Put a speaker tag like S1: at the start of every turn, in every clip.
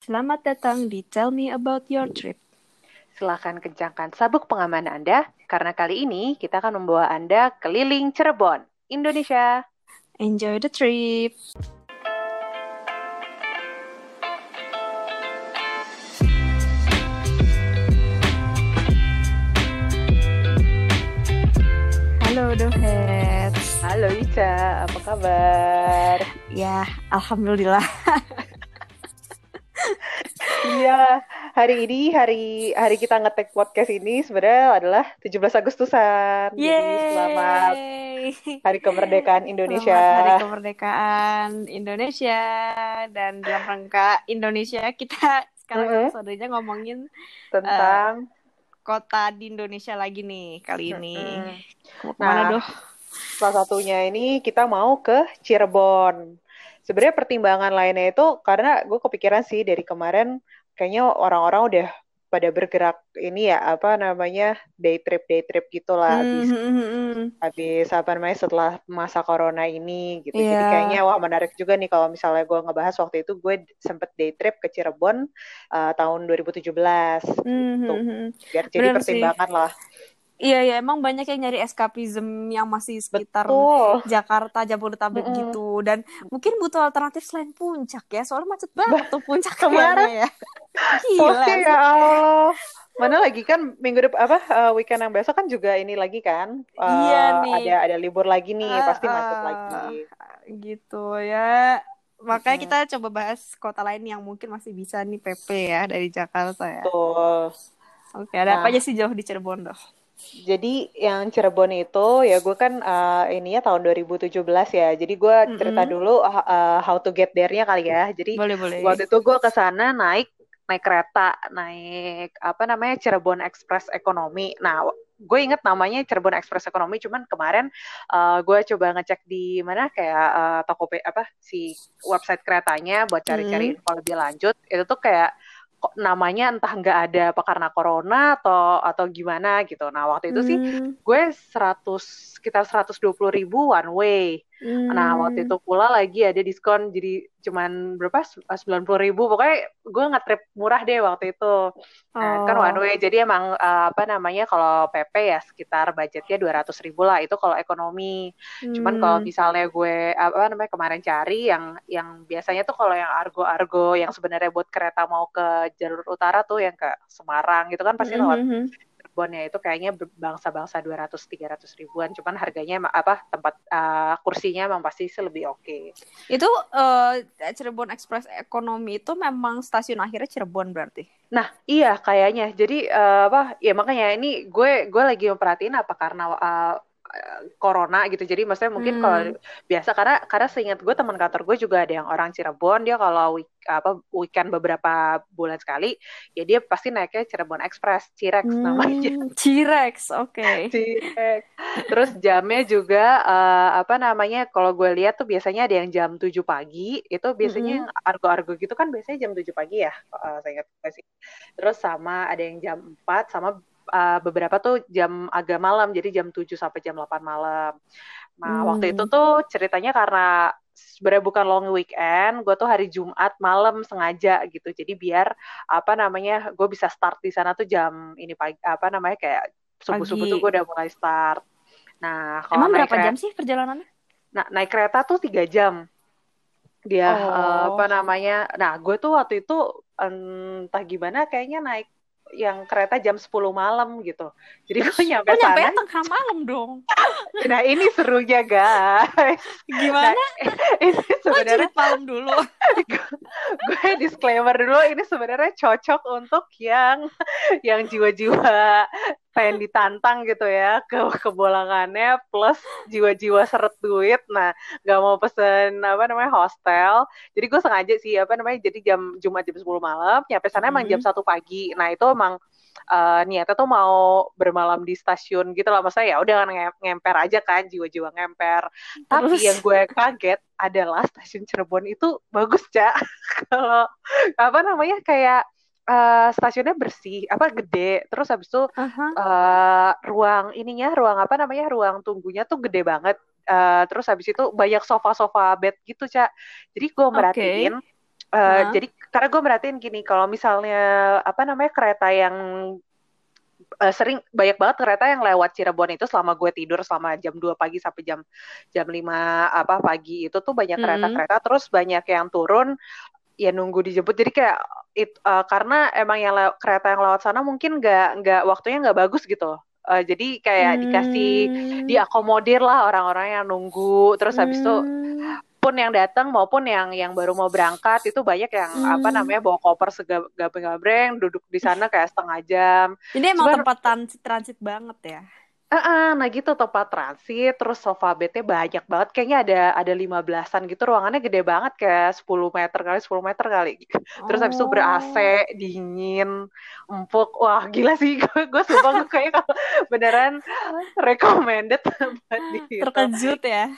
S1: Selamat datang di Tell Me About Your Trip.
S2: Silahkan kencangkan sabuk pengaman Anda, karena kali ini kita akan membawa Anda keliling Cirebon, Indonesia.
S1: Enjoy the trip. Halo Dohet.
S2: Halo Ica, apa kabar?
S1: Ya, alhamdulillah.
S2: Iya, hari ini hari hari kita ngetek podcast ini sebenarnya adalah 17 Agustusan. Jadi
S1: Yeay.
S2: selamat Hari Kemerdekaan Indonesia.
S1: Selamat Hari Kemerdekaan Indonesia dan dalam rangka Indonesia kita sekarang
S2: Mm-mm.
S1: episodenya ngomongin
S2: Tentang
S1: kota di Indonesia lagi nih kali ini. Mau ke mana
S2: Nah,
S1: doh?
S2: salah satunya ini kita mau ke Cirebon. Sebenarnya pertimbangan lainnya itu karena gue kepikiran sih dari kemarin kayaknya orang-orang udah pada bergerak ini ya apa namanya day trip day trip gitulah habis
S1: Hmm, hmm, hmm, hmm.
S2: habis apa namanya setelah masa corona ini gitu. Jadi
S1: Iya.
S2: kayaknya wah menarik juga nih kalau misalnya gue ngebahas waktu itu gue sempet day trip ke Cirebon uh, tahun 2017
S1: Hmm,
S2: gitu. Biar jadi
S1: Bener sih.
S2: pertimbangan lah.
S1: Iya ya emang banyak yang nyari eskapism yang masih sekitar
S2: Betul.
S1: Jakarta, Jabodetabek
S2: Mm-mm.
S1: gitu dan mungkin butuh alternatif selain puncak ya soalnya macet banget tuh puncak
S2: Kemarin
S1: ya. Gila.
S2: Oke ya Allah. Mana lagi kan minggu depan apa uh, weekend yang besok kan juga ini lagi kan. Uh,
S1: Iya nih.
S2: Ada ada libur lagi nih,
S1: Ah,
S2: pasti macet
S1: ah.
S2: lagi.
S1: gitu ya. Makanya
S2: Mm.
S1: kita coba bahas kota lain yang mungkin masih bisa nih PP ya dari Jakarta ya.
S2: Betul.
S1: Oke, ada apa
S2: Nah.
S1: aja sih jauh di Cirebon doh?
S2: Jadi yang Cirebon itu ya gue kan uh, ininya tahun 2017 ya. Jadi gue cerita
S1: Mm-mm.
S2: dulu uh, how to get there-nya kali ya. Jadi
S1: Boleh boleh.
S2: waktu itu gue ke sana naik naik kereta, naik apa namanya Cirebon Express Ekonomi. Nah, gue inget namanya Cirebon Express Ekonomi, cuman kemarin uh, gue coba ngecek di mana kayak uh, Tokope apa si website keretanya buat cari-cari
S1: Mm.
S2: info lebih lanjut. Itu tuh kayak namanya entah nggak ada apa karena corona atau atau gimana gitu. Nah, waktu itu sih
S1: Hmm,
S2: gue 100 sekitar 120 ribu one way. Nah, waktu
S1: hmm.
S2: itu pula lagi ada diskon jadi cuman berapa? 90 ribu. Pokoknya gue nge-trip murah deh waktu itu. Nah, kan
S1: Oh.
S2: one way. Jadi emang eh, apa namanya kalau PP ya sekitar budgetnya 200 ribu lah. Itu kalau ekonomi. Cuman kalau
S1: Hmm.
S2: misalnya gue apa namanya kemarin cari yang yang biasanya tuh kalau yang argo-argo yang sebenarnya buat kereta mau ke jalur utara tuh yang ke Semarang gitu kan pasti
S1: Hmm,
S2: lewat
S1: hmm, hmm.
S2: Cirebon ya itu kayaknya bangsa-bangsa 200-300 ribuan. Cuman harganya apa tempat uh, kursinya emang pasti lebih oke.
S1: Itu eh, Cirebon Express Ekonomi itu memang stasiun akhirnya Cirebon berarti.
S2: nah iya kayaknya. Jadi uh, apa ya makanya ini gue gue lagi memperhatiin apa karena uh, corona gitu jadi maksudnya mungkin
S1: Hmm.
S2: kalau biasa karena karena seingat gue teman kantor gue juga ada yang orang Cirebon dia kalau week, apa weekend beberapa bulan sekali ya dia pasti naiknya Cirebon Express Cirex namanya
S1: Hmm, Cirex, oke.
S2: Cek. Terus jamnya juga eh, apa namanya kalau gue lihat tuh biasanya ada yang jam 7 pagi itu biasanya yang argo-argo gitu kan biasanya jam 7 pagi ya eh, saya ingat gue sih. Terus sama ada yang jam 4 sama eh, beberapa tuh jam agak malam jadi jam 7 sampai jam 8 malam. Nah, waktu itu
S1: Hmm.
S2: tuh ceritanya karena sebenarnya bukan long weekend, gue tuh hari Jumat malam sengaja gitu. Jadi biar apa namanya, gue bisa start di sana tuh jam ini pagi apa namanya kayak subuh-subuh tuh gue udah mulai start. Nah, kalau
S1: Emang berapa
S2: kereta,
S1: jam sih perjalanannya?
S2: nah, naik kereta tuh tiga jam. Dia eh, apa
S1: Oh.
S2: namanya? Nah, gue tuh waktu itu entah gimana kayaknya naik yang kereta jam 10 malam gitu. Jadi gue nyampe
S1: nyampe
S2: sana.
S1: tengah malam dong?
S2: Nah, ini serunya guys. Nah,
S1: Gimana?
S2: ini
S1: Kok
S2: sebenarnya
S1: malam dulu?
S2: gue disclaimer dulu ini sebenarnya cocok untuk yang yang jiwa-jiwa pengen ditantang gitu ya ke kebolangannya plus jiwa-jiwa seret duit nah nggak mau pesen apa namanya hostel jadi gue sengaja sih apa namanya jadi jam Jumat jam 10 malam nyampe sana emang jam
S1: Hmm.
S2: satu pagi nah itu emang eh, niatnya tuh mau bermalam di stasiun gitu lah maksudnya ya udah kan nge- ngemper aja kan jiwa-jiwa ngemper tapi
S1: Terus?
S2: yang gue kaget adalah stasiun Cirebon itu bagus, Cak. Kalau apa namanya kayak eh, stasiunnya bersih, apa gede. Terus habis itu
S1: Aha.
S2: eh, ruang ininya, ruang apa namanya? Ruang tunggunya tuh gede banget. Eh, terus habis itu banyak sofa-sofa bed gitu, Cak. Jadi gue merhatiin Uh, Jadi karena gue merhatiin gini, kalau misalnya apa namanya kereta yang uh, sering banyak banget kereta yang lewat Cirebon itu selama gue tidur selama jam 2 pagi sampai jam jam 5 apa pagi itu tuh banyak kereta-kereta mm -hmm. terus banyak yang turun ya nunggu dijemput jadi kayak it, uh, karena emang yang kereta yang lewat sana mungkin nggak nggak waktunya nggak bagus gitu uh, jadi kayak hmm. dikasih diakomodir lah orang-orang yang nunggu terus habis itu hmm pun yang datang maupun yang yang baru mau berangkat itu banyak yang hmm. apa namanya bawa koper segabeng-gabreng duduk di sana kayak setengah jam.
S1: Jadi emang Cuman, tempat transit transit banget ya.
S2: Uh, uh, nah gitu tempat transit, terus sofa bednya banyak banget, kayaknya ada ada lima belasan gitu, ruangannya gede banget kayak 10 meter kali 10 meter kali. Terus oh. habis itu ber AC, dingin, empuk, wah gila sih, gue, gue sumpah gue kayak kalau beneran recommended buat
S1: di Terkejut ya?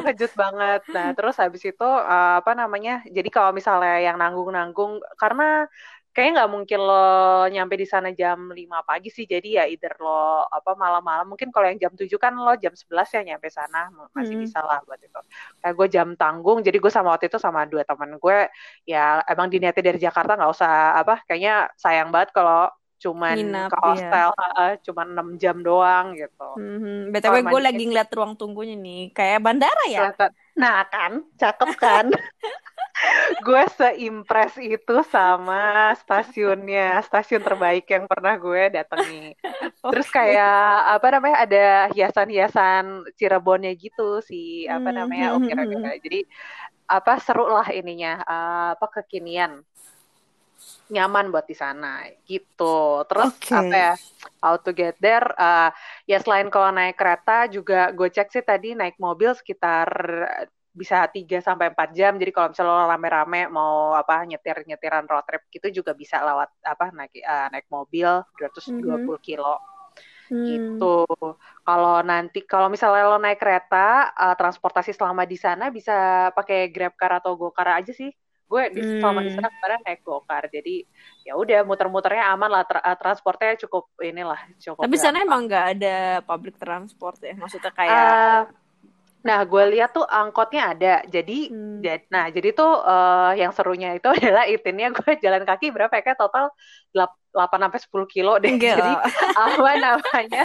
S2: Terkejut banget. Nah terus habis itu uh, apa namanya, jadi kalau misalnya yang nanggung-nanggung, karena kayaknya nggak mungkin lo nyampe di sana jam 5 pagi sih. Jadi ya either lo apa malam-malam. Mungkin kalau yang jam 7 kan lo jam 11 ya nyampe sana. Masih hmm. bisa lah buat itu. Kayak gue jam tanggung jadi gue sama waktu itu sama dua teman gue. Ya emang diniati dari Jakarta nggak usah apa kayaknya sayang banget kalau cuman Nginap, ke iya. hostel iya. uh, cuman 6 jam doang gitu.
S1: Mm-hmm. BTW gue lagi ngeliat ruang tunggunya nih, kayak bandara ya?
S2: Nah kan, cakep kan? gue seimpres itu sama stasiunnya stasiun terbaik yang pernah gue datangi terus kayak apa namanya ada hiasan-hiasan Cirebonnya gitu si apa hmm, namanya hmm, oke okay, hmm, okay. jadi apa seru lah ininya uh, apa kekinian nyaman buat di sana gitu. Terus okay. apa ya? How to get there? Uh, ya selain kalau naik kereta juga gue cek sih tadi naik mobil sekitar bisa 3 sampai empat jam. Jadi kalau misalnya lo rame-rame mau apa nyetir-nyetiran road trip gitu juga bisa lewat apa naik uh, naik mobil 220 mm -hmm. kilo. Hmm. gitu. Kalau nanti kalau misalnya lo naik kereta uh, transportasi selama di sana bisa pakai Grab Car atau GoCar aja sih. Gue di hmm. selama di sana kemarin naik GoCar. Jadi ya udah muter-muternya aman lah tra uh, transportnya cukup inilah cukup.
S1: Tapi sana emang nggak ada public transport ya? Maksudnya kayak uh,
S2: Nah, gue lihat tuh angkotnya ada. Jadi, hmm. nah jadi tuh uh, yang serunya itu adalah itinnya gue jalan kaki berapa ya? Kayak total 8 sampai 10 kilo deh. Enggak. Jadi apa namanya?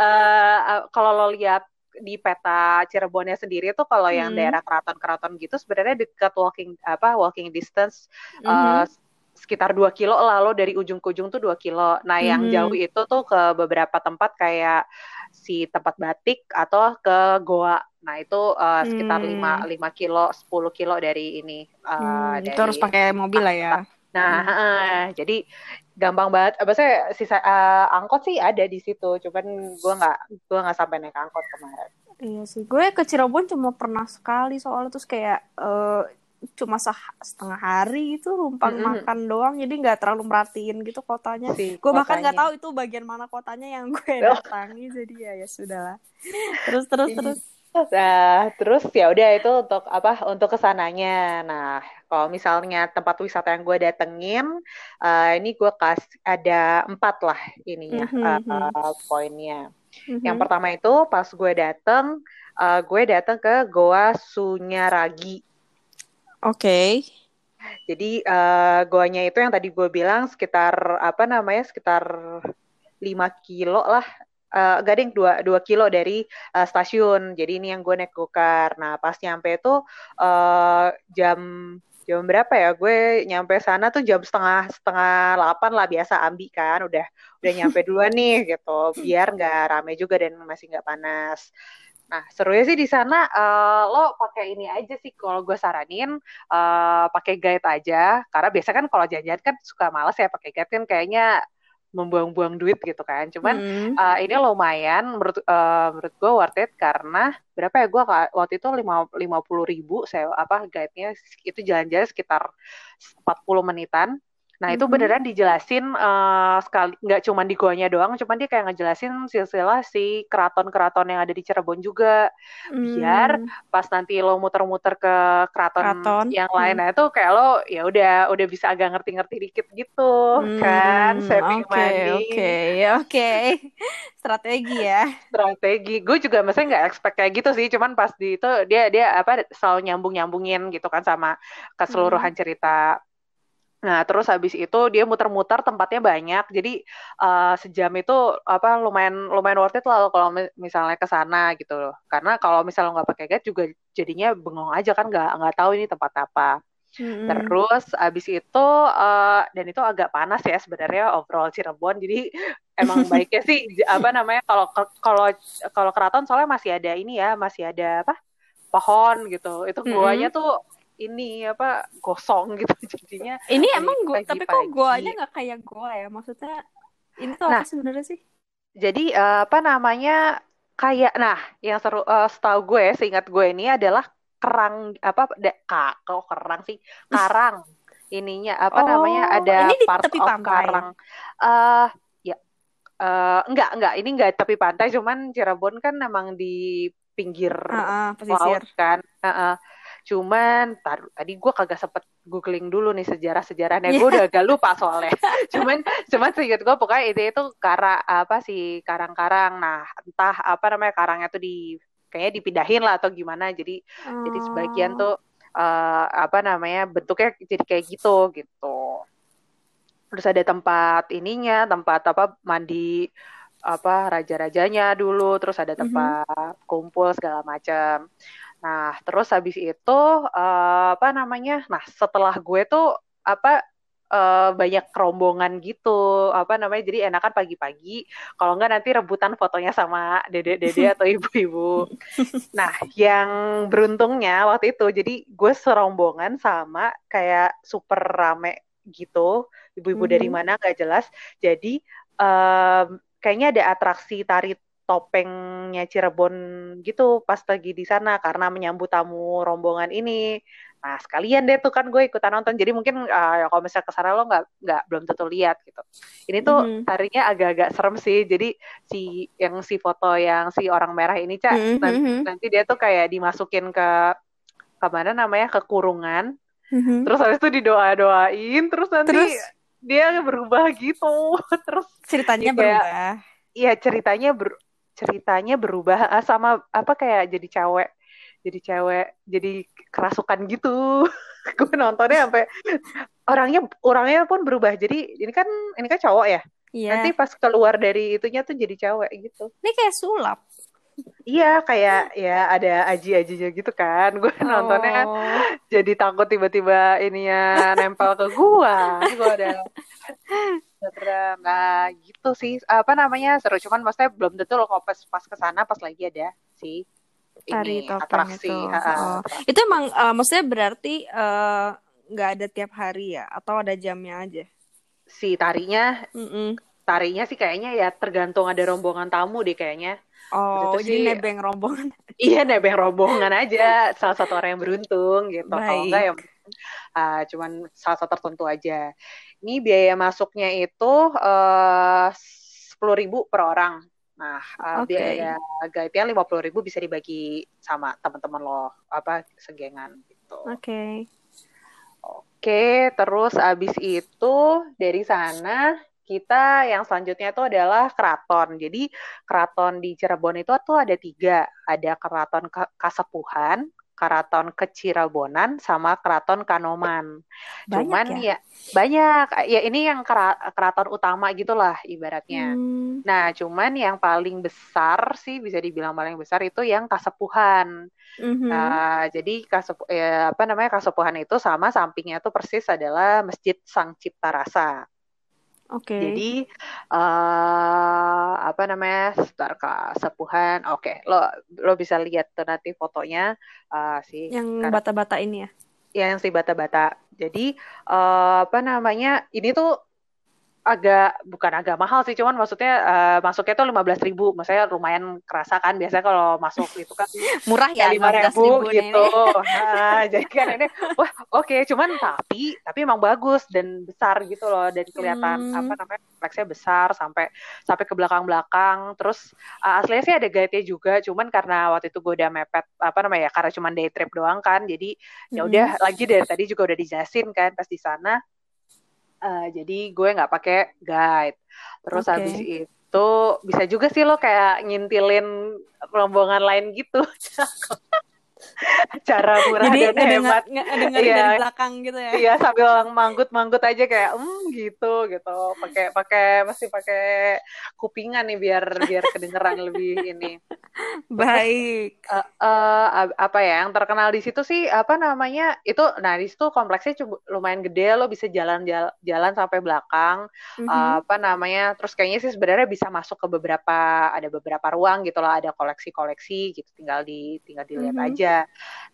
S2: uh, kalau lo lihat di peta Cirebonnya sendiri tuh kalau hmm. yang daerah keraton-keraton gitu sebenarnya dekat walking apa walking distance mm -hmm. uh, sekitar 2 kilo lalu dari ujung ke ujung tuh 2 kilo. Nah, yang mm -hmm. jauh itu tuh ke beberapa tempat kayak si tempat batik atau ke goa. Nah itu uh, sekitar hmm. 5 5 kilo 10 kilo dari ini.
S1: Uh, hmm, dari, itu harus pakai mobil lah ya.
S2: Nah hmm. uh, jadi gampang banget. Apa saya sisa uh, angkot sih ada di situ. Cuman gue nggak gue nggak sampai naik angkot kemarin.
S1: Iya sih. Gue ke Cirebon cuma pernah sekali soalnya terus kayak uh, cuma sah setengah hari itu rumpang mm -hmm. makan doang jadi nggak terlalu merhatiin gitu kotanya si, gue bahkan nggak tahu itu bagian mana kotanya yang gue datangi jadi ya ya sudahlah terus terus terus
S2: Nah, terus ya udah itu untuk apa? Untuk ke sananya. Nah, kalau misalnya tempat wisata yang gue datengin, uh, ini gue kas ada empat lah ininya mm -hmm. uh, poinnya. Mm -hmm. Yang pertama itu pas gue dateng, uh, gue dateng ke Goa Sunyaragi.
S1: Oke. Okay.
S2: Jadi uh, goanya itu yang tadi gue bilang sekitar apa namanya sekitar 5 kilo lah uh, gading dua dua kilo dari uh, stasiun. Jadi ini yang gue naik gokar. Nah pas nyampe itu uh, jam jam berapa ya? Gue nyampe sana tuh jam setengah setengah delapan lah biasa ambi kan. Udah udah nyampe duluan nih gitu. Biar nggak rame juga dan masih nggak panas. Nah, serunya sih di sana uh, lo pakai ini aja sih kalau gue saranin uh, pakai guide aja karena biasa kan kalau jajan kan suka males ya pakai guide kan kayaknya membuang-buang duit gitu kan. Cuman hmm. uh, ini lumayan menurut uh, menurut gue worth it karena berapa ya gue waktu itu lima lima puluh ribu saya apa guide-nya itu jalan-jalan sekitar 40 menitan Nah itu beneran dijelasin uh, sekali nggak cuma di guanya doang, cuman dia kayak ngejelasin silsilah si keraton-keraton yang ada di Cirebon juga, mm. biar pas nanti lo muter-muter ke keraton, keraton. yang mm. lain, nah itu kayak lo ya udah udah bisa agak ngerti-ngerti dikit gitu mm. kan, saving
S1: okay,
S2: money.
S1: Oke okay, oke, okay. strategi ya.
S2: Strategi, gue juga maksudnya nggak expect kayak gitu sih, cuman pas di itu dia dia apa selalu nyambung-nyambungin gitu kan sama keseluruhan mm. cerita Nah, terus habis itu dia muter-muter tempatnya banyak. Jadi uh, sejam itu apa lumayan lumayan worth it lah kalau misalnya ke sana gitu loh. Karena kalau misalnya nggak pakai guide juga jadinya bengong aja kan nggak nggak tahu ini tempat apa. hmm Terus abis itu uh, dan itu agak panas ya sebenarnya overall Cirebon. Jadi emang baiknya sih apa namanya kalau kalau kalau keraton soalnya masih ada ini ya masih ada apa pohon gitu. Itu guanya mm-hmm. tuh ini apa gosong gitu. Jadinya
S1: ini emang gua tapi kok goanya nggak kayak gua ya? Maksudnya ini tuh nah, apa sebenarnya sih?
S2: Jadi uh, apa namanya kayak nah yang seru uh, setahu gue seingat gue ini adalah kerang apa de, kak kok kerang sih karang. Ininya apa oh, namanya ada
S1: ini di
S2: part
S1: tepi
S2: of
S1: pantai.
S2: karang. Uh, ya uh, enggak enggak ini enggak tepi pantai cuman Cirebon kan emang di pinggir uh, uh, laut kan. Uh, uh Cuman tar, tadi gue kagak sempet googling dulu nih sejarah-sejarahnya. Yeah. Gue udah agak lupa soalnya. cuman cuman seingat gue pokoknya itu itu kara apa sih karang-karang. Nah entah apa namanya karangnya tuh di kayaknya dipindahin lah atau gimana. Jadi oh. jadi sebagian oh. tuh uh, apa namanya bentuknya jadi kayak gitu gitu. Terus ada tempat ininya, tempat apa mandi apa raja-rajanya dulu, terus ada mhm. tempat mm -hmm. kumpul segala macam. Nah, terus habis itu uh, apa namanya? Nah, setelah gue tuh apa uh, banyak rombongan gitu. Apa namanya? Jadi enakan pagi-pagi. Kalau enggak nanti rebutan fotonya sama dede-dede atau ibu-ibu. Nah yang beruntungnya waktu itu jadi gue serombongan sama kayak super rame gitu. Ibu-ibu mm -hmm. dari mana nggak jelas. Jadi um, kayaknya ada atraksi tari topengnya Cirebon gitu pas lagi di sana karena menyambut tamu rombongan ini. Nah sekalian deh tuh kan gue ikutan nonton. Jadi mungkin uh, kalau misalnya ke sana lo nggak nggak belum tentu lihat gitu. Ini tuh mm -hmm. tarinya agak-agak serem sih. Jadi si yang si foto yang si orang merah ini cak mm -hmm. nanti, nanti dia tuh kayak dimasukin ke ke mana namanya ke kurungan. Mm -hmm. Terus habis itu didoa-doain. Terus nanti terus? dia berubah gitu. terus
S1: ceritanya berubah.
S2: Iya ceritanya ber, ceritanya berubah ah, sama apa kayak jadi cewek jadi cewek jadi kerasukan gitu. Gue nontonnya sampai orangnya orangnya pun berubah. Jadi ini kan ini kan cowok ya? Yeah. nanti pas keluar dari itunya tuh jadi cewek gitu.
S1: Ini kayak sulap.
S2: Iya kayak ya ada aji-ajinya gitu kan. Gue oh. nontonnya jadi takut tiba-tiba ininya nempel ke gua. Gue ada Instagram. Nah, gitu sih. Apa namanya? Seru cuman maksudnya belum tentu loh pas pas ke sana pas lagi ada sih
S1: ini atraksi. Itu. oh. itu emang uh, maksudnya berarti eh, nggak uh, ada tiap hari ya atau ada jamnya aja?
S2: Si tarinya mm -mm. Tarinya sih kayaknya ya tergantung ada rombongan tamu deh kayaknya.
S1: Oh, jadi sih, nebeng rombongan.
S2: Iya, nebeng rombongan aja. salah satu orang yang beruntung gitu. Baik. Kalau enggak ya uh, cuman salah satu tertentu aja. Ini biaya masuknya itu eh, sepuluh ribu per orang. Nah, uh, okay. biaya guide-nya lima puluh ribu bisa dibagi sama teman-teman lo apa segengan gitu.
S1: Oke. Okay.
S2: Oke, terus abis itu dari sana kita yang selanjutnya itu adalah keraton. Jadi keraton di Cirebon itu tuh ada tiga. Ada keraton Kasepuhan, keraton Kecirabonan sama keraton Kanoman. Banyak Cuman ya? ya banyak. Ya ini yang keraton utama gitulah ibaratnya. Hmm. Nah, cuman yang paling besar sih bisa dibilang paling besar itu yang Kasepuhan. Mm-hmm. Nah, jadi kasepu, ya, apa namanya Kasepuhan itu sama sampingnya tuh persis adalah Masjid Sang Cipta Rasa.
S1: Oke. Okay.
S2: Jadi uh, apa namanya Star Sepuhan. Oke, okay. lo lo bisa lihat tuh nanti fotonya uh, si
S1: yang bata-bata ini ya.
S2: Ya, yang si bata-bata. Jadi uh, apa namanya? Ini tuh agak bukan agak mahal sih cuman maksudnya uh, masuknya tuh lima belas ribu maksudnya lumayan kerasa kan biasanya kalau masuk itu kan
S1: murah ya lima ribu
S2: gitu nah, jadi kan ini wah oke okay. cuman tapi tapi emang bagus dan besar gitu loh dan kelihatan hmm. apa namanya kompleksnya besar sampai sampai ke belakang belakang terus uh, aslinya sih ada guide-nya juga cuman karena waktu itu gue udah mepet apa namanya ya karena cuma day trip doang kan jadi ya udah hmm. lagi dari tadi juga udah dijelasin kan pas di sana Uh, jadi gue nggak pakai guide. Terus okay. habis itu bisa juga sih lo kayak ngintilin rombongan lain gitu. cara murah Jadi, dan hemat.
S1: Jadi iya, dari belakang gitu ya.
S2: Iya, sambil manggut-manggut aja kayak hmm gitu gitu. Pakai pakai masih pakai kupingan nih biar biar kedengeran lebih ini.
S1: Baik.
S2: uh, uh, apa ya yang terkenal di situ sih apa namanya? Itu nah di situ kompleksnya cukup lumayan gede lo bisa jalan jalan, jalan sampai belakang. Mm -hmm. uh, apa namanya? Terus kayaknya sih sebenarnya bisa masuk ke beberapa ada beberapa ruang gitu lah, ada koleksi-koleksi gitu tinggal di tinggal dilihat mm -hmm. aja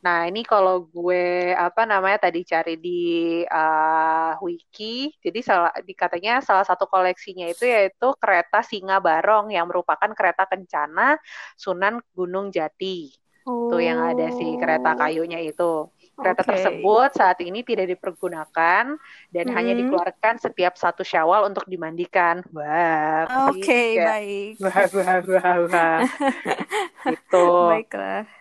S2: Nah, ini kalau gue apa namanya tadi cari di uh, wiki, jadi salah dikatanya salah satu koleksinya itu yaitu kereta Singa Barong yang merupakan kereta kencana Sunan Gunung Jati. Oh. Tuh yang ada si kereta kayunya itu. Kereta okay. tersebut saat ini tidak dipergunakan dan hmm. hanya dikeluarkan setiap satu Syawal untuk dimandikan.
S1: Wah. Oke, okay, baik.
S2: Wah, wah, wah, wah.
S1: itu. Baiklah.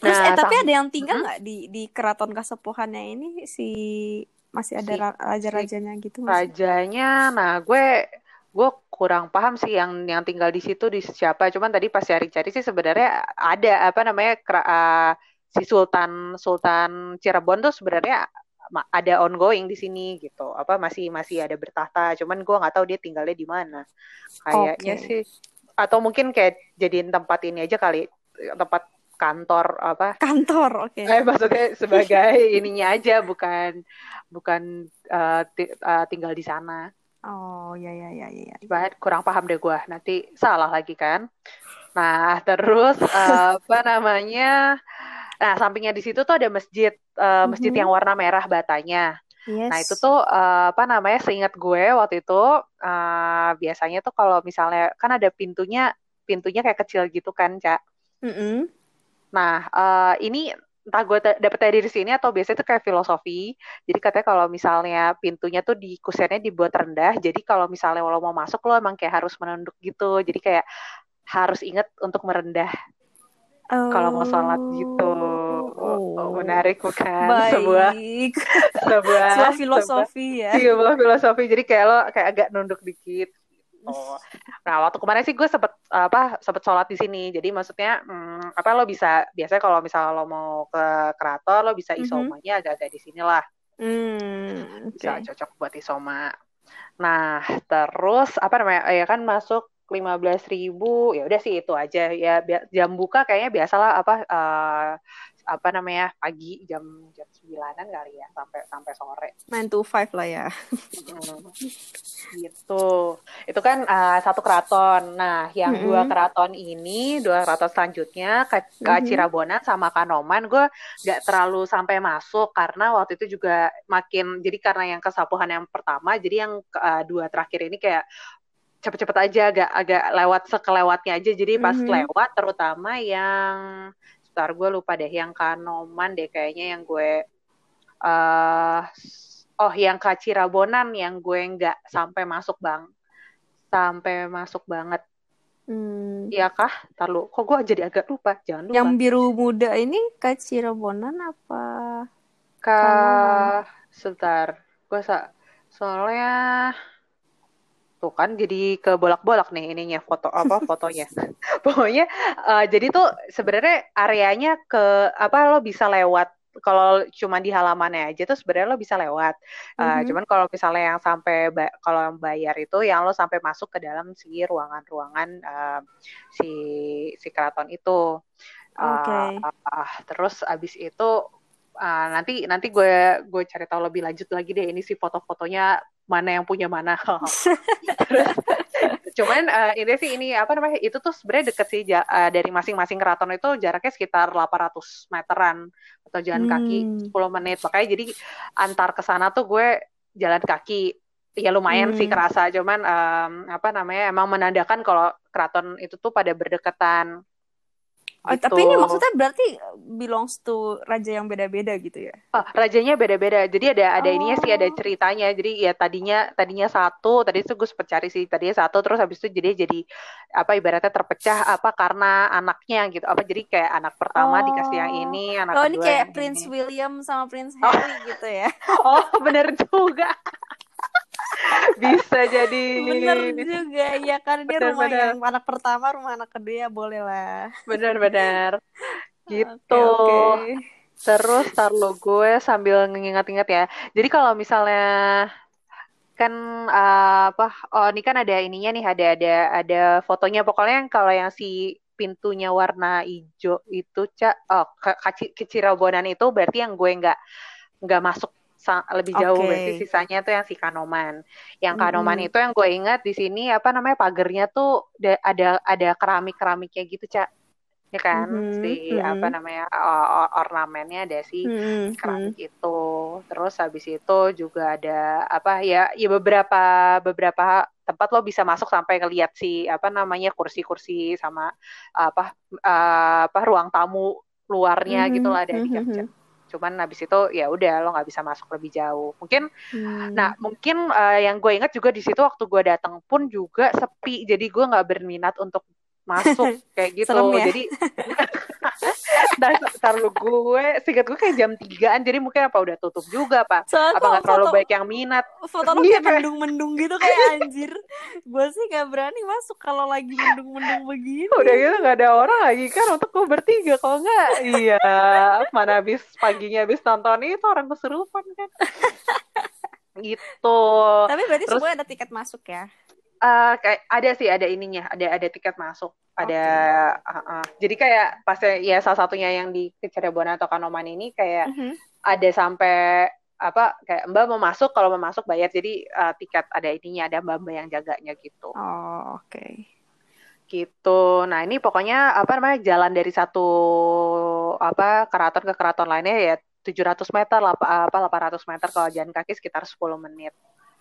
S1: Terus nah, eh tapi ada yang tinggal nggak hmm? di di keraton Kasepuhannya ini si masih ada si, raja-rajanya gitu
S2: masih? Rajanya, nah gue gue kurang paham sih yang yang tinggal di situ di siapa. Cuman tadi pas cari-cari sih sebenarnya ada apa namanya uh, si Sultan Sultan Cirebon tuh sebenarnya ada ongoing di sini gitu. Apa masih masih ada bertahta. Cuman gue nggak tahu dia tinggalnya di mana. Kayaknya okay. sih atau mungkin kayak jadiin tempat ini aja kali tempat kantor apa
S1: kantor oke okay.
S2: eh, maksudnya sebagai ininya aja bukan bukan uh, uh, tinggal di sana
S1: oh ya ya ya ya,
S2: ya. kurang paham deh gue nanti salah lagi kan nah terus uh, apa namanya nah sampingnya di situ tuh ada masjid uh, masjid mm -hmm. yang warna merah batanya Yes. Nah itu tuh uh, apa namanya seingat gue waktu itu uh, biasanya tuh kalau misalnya kan ada pintunya pintunya kayak kecil gitu kan cak. Mm -hmm. Nah, uh, ini entah gue dapet dari sini atau biasanya itu kayak filosofi. Jadi katanya kalau misalnya pintunya tuh di kusennya dibuat rendah, jadi kalau misalnya lo mau masuk lo emang kayak harus menunduk gitu. Jadi kayak harus inget untuk merendah oh. kalau mau sholat gitu. Oh, oh menarik bukan?
S1: Baik.
S2: Sebuah
S1: sebuah, sebuah filosofi
S2: sebuah, ya. Iya, sebuah filosofi. Jadi kayak lo kayak agak nunduk dikit. Oh. Nah, waktu kemarin sih gue sempet apa sempet sholat di sini. Jadi maksudnya hmm, apa lo bisa biasanya kalau misalnya lo mau ke keraton lo bisa mhm. isomanya mm-hmm. agak-agak di sini lah. Mm, okay. Bisa cocok buat isoma. Nah, terus apa namanya? Ya kan masuk lima belas ribu ya udah sih itu aja ya jam buka kayaknya biasalah apa uh, apa namanya pagi jam jam sembilanan kali ya sampai sampai sore.
S1: Nine to five lah ya.
S2: Hmm, gitu. Itu kan uh, satu keraton. Nah, yang mm -hmm. dua keraton ini, dua keraton selanjutnya ke, ke mm -hmm. Cirabonan sama Kanoman, gue nggak terlalu sampai masuk karena waktu itu juga makin jadi karena yang kesapuhan yang pertama, jadi yang uh, dua terakhir ini kayak cepet-cepet aja agak agak lewat sekelewatnya aja jadi pas mm -hmm. lewat terutama yang Star gue lupa deh yang Kanoman deh kayaknya yang gue uh, oh yang Kacirabonan yang gue nggak sampai masuk bang. Sampai masuk banget. Hmm. Iya kah? Tahu kok gue jadi agak lupa? Jangan lupa.
S1: yang biru muda ini Kacirabonan apa?
S2: Ka sebentar. Gue sa soalnya tuh kan jadi ke bolak-bolak nih ininya foto apa fotonya pokoknya uh, jadi tuh sebenarnya areanya ke apa lo bisa lewat kalau cuma di halamannya aja tuh sebenarnya lo bisa lewat. Uh, mm-hmm. Cuman kalau misalnya yang sampai ba- kalau yang bayar itu yang lo sampai masuk ke dalam si ruangan-ruangan uh, si si keraton itu. Uh, okay. uh, terus abis itu uh, nanti nanti gue gue cari tahu lebih lanjut lagi deh ini si foto-fotonya mana yang punya mana. cuman uh, ini sih ini apa namanya itu tuh sebenarnya deket sih uh, dari masing-masing keraton itu jaraknya sekitar 800 meteran atau jalan hmm. kaki 10 menit makanya jadi antar ke sana tuh gue jalan kaki ya lumayan hmm. sih kerasa cuman um, apa namanya emang menandakan kalau keraton itu tuh pada berdekatan
S1: Oh, gitu. tapi ini maksudnya berarti belongs to raja yang beda-beda gitu ya?
S2: Oh, rajanya beda-beda. Jadi ada ada oh. ininya sih, ada ceritanya. Jadi ya tadinya tadinya satu, tadi itu gue sempat cari sih, tadinya satu terus habis itu jadi jadi apa ibaratnya terpecah apa karena anaknya gitu. Apa jadi kayak anak pertama oh. dikasih yang ini, anak
S1: oh,
S2: kedua.
S1: ini kayak Prince ini. William sama Prince oh. Harry oh. gitu ya.
S2: oh, bener juga bisa jadi
S1: bener juga ya kan dia bener, rumah bener. yang anak pertama rumah anak kedua ya boleh lah.
S2: Benar-benar gitu. Okay, okay. terus tar lo gue sambil ngingat-ingat ya. Jadi kalau misalnya kan uh, apa oh ini kan ada ininya nih ada ada ada fotonya. Pokoknya yang kalau yang si pintunya warna hijau itu cak oh ke, ke itu berarti yang gue nggak nggak masuk lebih jauh okay. berarti sisanya tuh yang si Kanoman. Yang Kanoman mm. itu yang gue ingat di sini apa namanya pagernya tuh ada ada keramik-keramiknya gitu, Cak. Ya kan? Mm-hmm. Si mm-hmm. apa namanya ornamennya ada si mm-hmm. keramik itu. Terus habis itu juga ada apa ya ya beberapa beberapa tempat lo bisa masuk sampai ngeliat si apa namanya kursi-kursi sama apa uh, apa ruang tamu luarnya mm-hmm. gitu lah ada di mm-hmm cuman habis itu ya udah lo nggak bisa masuk lebih jauh mungkin hmm. nah mungkin uh, yang gue ingat juga di situ waktu gue datang pun juga sepi jadi gue nggak berminat untuk masuk kayak gitu ya? jadi nah taruh gue singkat gue kayak jam tigaan jadi mungkin apa udah tutup juga pak Soalnya apa nggak terlalu baik yang minat?
S1: foto lo kayak mendung-mendung gitu kayak anjir. Gue sih gak berani masuk kalau lagi mendung-mendung begini.
S2: Udah gitu gak ada orang lagi kan untuk gue bertiga kalau nggak iya. Mana habis paginya habis nonton itu orang keserupan kan. Gitu.
S1: Tapi berarti Terus, semua ada tiket masuk ya
S2: Uh, kayak ada sih ada ininya ada ada tiket masuk ada okay. uh, uh. jadi kayak pas ya salah satunya yang di Cirebon atau Kanoman ini kayak mm-hmm. ada sampai apa kayak mbak mau masuk kalau mau masuk bayar jadi uh, tiket ada ininya ada mbak mbak yang jaganya gitu
S1: oh oke okay.
S2: gitu nah ini pokoknya apa namanya jalan dari satu apa keraton ke keraton lainnya ya 700 meter apa 800 meter kalau jalan kaki sekitar 10 menit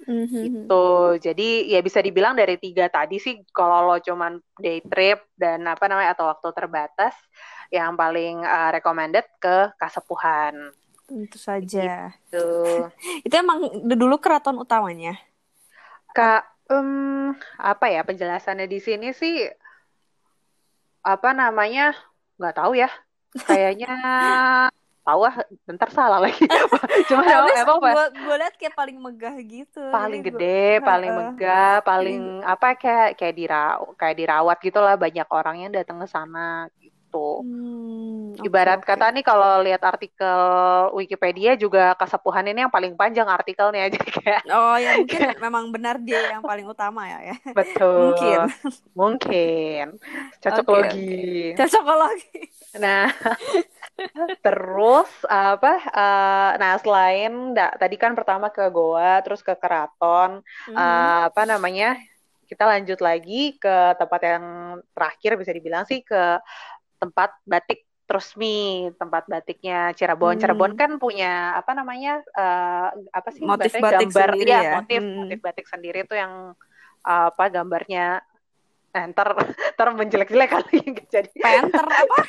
S2: Mm-hmm. Gitu. Jadi ya bisa dibilang dari tiga tadi sih kalau lo cuman day trip dan apa namanya atau waktu terbatas yang paling uh, recommended ke Kasepuhan.
S1: Tentu saja. Gitu. Itu emang dulu keraton utamanya.
S2: Kak, um, apa ya penjelasannya di sini sih apa namanya nggak tahu ya. Kayaknya tahu ah bentar salah lagi.
S1: Cuma emang, emang gue gue liat kayak paling megah gitu.
S2: Paling gede gua, paling uh, megah paling uh, apa kayak kayak dirawat kayak dirawat gitulah banyak orang yang datang ke sana gitu. Hmm, ibarat okay, kata nih kalau lihat artikel Wikipedia juga Kasepuhan ini yang paling panjang artikelnya aja kayak
S1: oh ya mungkin memang benar dia yang paling utama ya ya.
S2: Betul. Mungkin. Mungkin. Cocok okay,
S1: okay. cocok logi.
S2: Nah terus apa uh, nah selain da, tadi kan pertama ke goa terus ke keraton mm. uh, apa namanya kita lanjut lagi ke tempat yang terakhir bisa dibilang sih ke tempat batik terus mi tempat batiknya Cirebon. Hmm. Cirebon kan punya apa namanya uh, apa sih
S1: motif batik gambar sendiri ya,
S2: ya. motif hmm. motif batik sendiri tuh yang uh, apa gambarnya eh, ntar ntar menjelek-jelek kali jadi
S1: penter apa?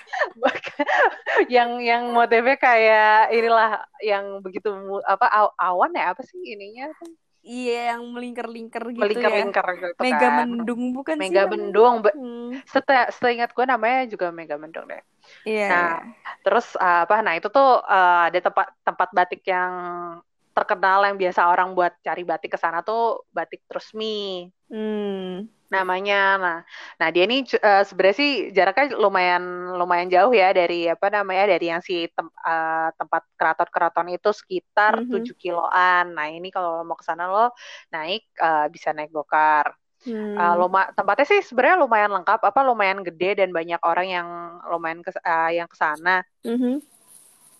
S2: Yang yang motifnya kayak inilah yang begitu apa awan ya apa sih ininya
S1: Iya yang melingkar-lingkar gitu
S2: melingkar-lingkar
S1: ya.
S2: gitu
S1: Mega kan. Mendung bukan
S2: Mega sih? Mendung. Hmm. Setelah seingat gue namanya juga Mega Mendung deh.
S1: Iya.
S2: Nah, yeah. terus uh, apa? Nah itu tuh uh, ada tempat tempat batik yang terkenal yang biasa orang buat cari batik ke sana tuh batik Trusmi.
S1: Hmm
S2: namanya. Nah, nah dia ini uh, sebenarnya sih jaraknya lumayan lumayan jauh ya dari apa namanya dari yang si tem, uh, tempat keraton-keraton itu sekitar mm -hmm. 7 kiloan. Nah, ini kalau mau ke sana lo naik uh, bisa naik gokar. Hmm. Uh, luma, tempatnya sih sebenarnya lumayan lengkap, apa lumayan gede dan banyak orang yang lumayan ke, uh, yang ke sana. Mm -hmm.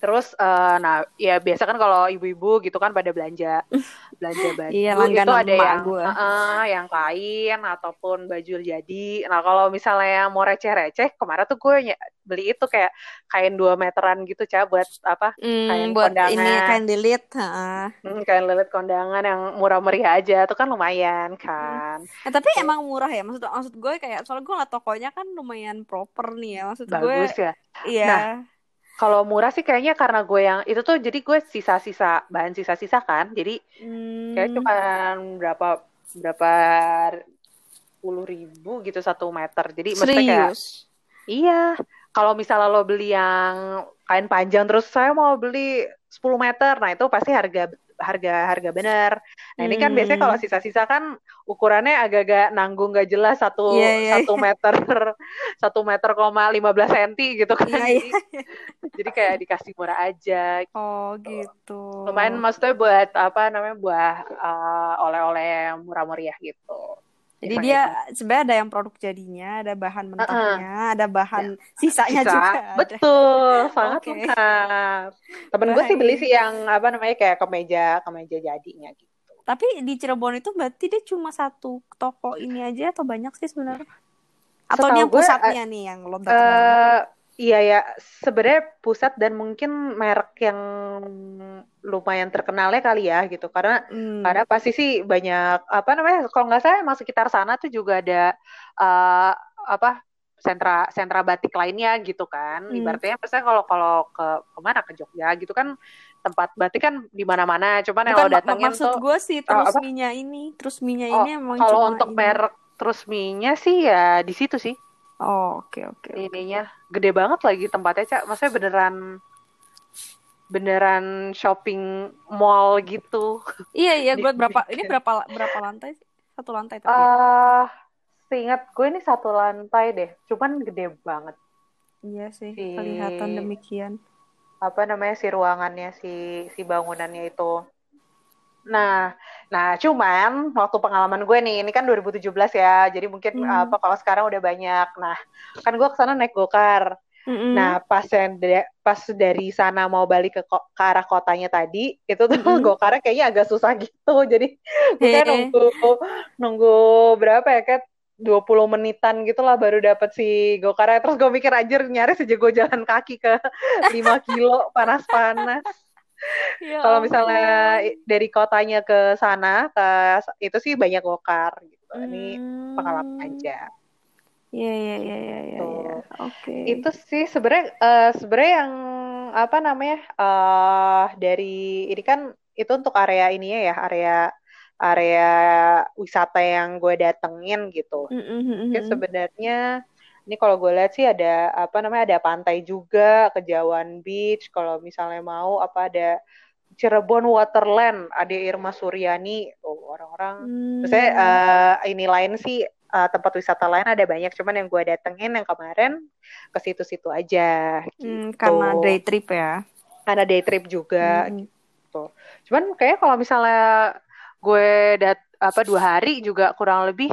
S2: Terus uh, nah ya biasa kan kalau ibu-ibu gitu kan pada belanja belanja baju
S1: iya,
S2: itu ada yang uh, yang kain ataupun baju jadi. Nah kalau misalnya yang mau receh-receh kemarin tuh gue beli itu kayak kain dua meteran gitu cah buat apa
S1: hmm, kain buat kondangan. ini kain lilit.
S2: Hmm, kain lilit kondangan yang murah meriah aja tuh kan lumayan kan.
S1: Hmm. Eh, tapi so. emang murah ya maksud maksud gue kayak soalnya gue lah tokonya kan lumayan proper nih ya maksud
S2: Bagus
S1: gue.
S2: ya.
S1: Iya. Nah,
S2: kalau murah sih kayaknya karena gue yang itu tuh jadi gue sisa-sisa bahan sisa-sisa kan. Jadi hmm. kayak cuma berapa berapa puluh ribu gitu satu meter. Jadi
S1: maksudnya kayak
S2: iya. Kalau misalnya lo beli yang kain panjang terus saya mau beli 10 meter nah itu pasti harga harga harga benar. Nah ini kan biasanya kalau hmm. sisa-sisa kan ukurannya agak-agak nanggung gak jelas satu yeah, yeah, satu yeah. meter satu meter koma lima belas senti gitu kan. Yeah, yeah. Jadi, jadi kayak dikasih murah aja.
S1: Oh gitu.
S2: Lumayan maksudnya buat apa namanya buah uh, oleh-oleh yang murah meriah gitu.
S1: Jadi dia sebenarnya ada yang produk jadinya, ada bahan mentahnya, uh -uh. ada bahan ya. sisanya Sisa. juga.
S2: Betul, sangat okay. lengkap. Temen gue sih beli sih yang apa namanya kayak kemeja, kemeja jadinya gitu.
S1: Tapi di Cirebon itu berarti dia cuma satu toko ini aja atau banyak sih sebenarnya? Atau dia pusatnya gue, nih yang lo uh,
S2: Iya ya, sebenarnya pusat dan mungkin merek yang lumayan terkenalnya kali ya gitu. Karena hmm. karena pasti sih banyak apa namanya kalau nggak salah emang sekitar sana tuh juga ada uh, apa sentra sentra batik lainnya gitu kan. Hmm. Ibaratnya misalnya kalau kalau ke ke mana ke Jogja gitu kan tempat batik kan di mana-mana. Cuman Bukan, yang lo datangin
S1: maksud
S2: tuh
S1: gue sih terus oh, minyak ini, terus minyak oh, ini emang
S2: kalau untuk ini. merek terus minyak sih ya di situ sih.
S1: Oh, oke okay, oke. Okay,
S2: Ininya gede banget lagi tempatnya, Cak. Maksudnya beneran beneran shopping mall gitu.
S1: Iya, iya, gue berapa ini berapa berapa lantai sih? Satu lantai
S2: tapi. Ya? Uh, seingat gue ini satu lantai deh, cuman gede banget.
S1: Iya sih, si, kelihatan demikian.
S2: Apa namanya si ruangannya si si bangunannya itu. Nah, nah cuman waktu pengalaman gue nih, ini kan 2017 ya, jadi mungkin hmm. apa kalau sekarang udah banyak. Nah, kan gue ke sana naik gokar. Mm-hmm. Nah, pas yang de- pas dari sana mau balik ke, ko- ke arah kotanya tadi, itu tuh mm-hmm. gokarnya kayaknya agak susah gitu. Jadi gue kayak nunggu nunggu berapa ya kayak 20 menitan gitu lah baru dapet si gokarnya. Terus gue mikir anjir nyaris aja gue jalan kaki ke 5 kilo panas-panas ya kalau misalnya dari kotanya ke sana ke itu sih banyak gokar gitu hmm. ini pengalaman aja
S1: Iya iya iya iya iya. Ya. Oke.
S2: Itu sih sebenarnya uh, sebenarnya yang apa namanya uh, dari ini kan itu untuk area ini ya area area wisata yang gue datengin gitu. Mm -hmm. sebenarnya ini kalau gue lihat sih ada apa namanya ada pantai juga Kejauhan Beach kalau misalnya mau apa ada Cirebon Waterland ada Irma Suryani oh, orang-orang hmm. saya uh, ini lain sih uh, tempat wisata lain ada banyak cuman yang gue datengin yang kemarin ke situ-situ aja hmm, gitu.
S1: hmm, karena day trip ya
S2: karena day trip juga hmm. gitu cuman kayak kalau misalnya gue dat apa dua hari juga kurang lebih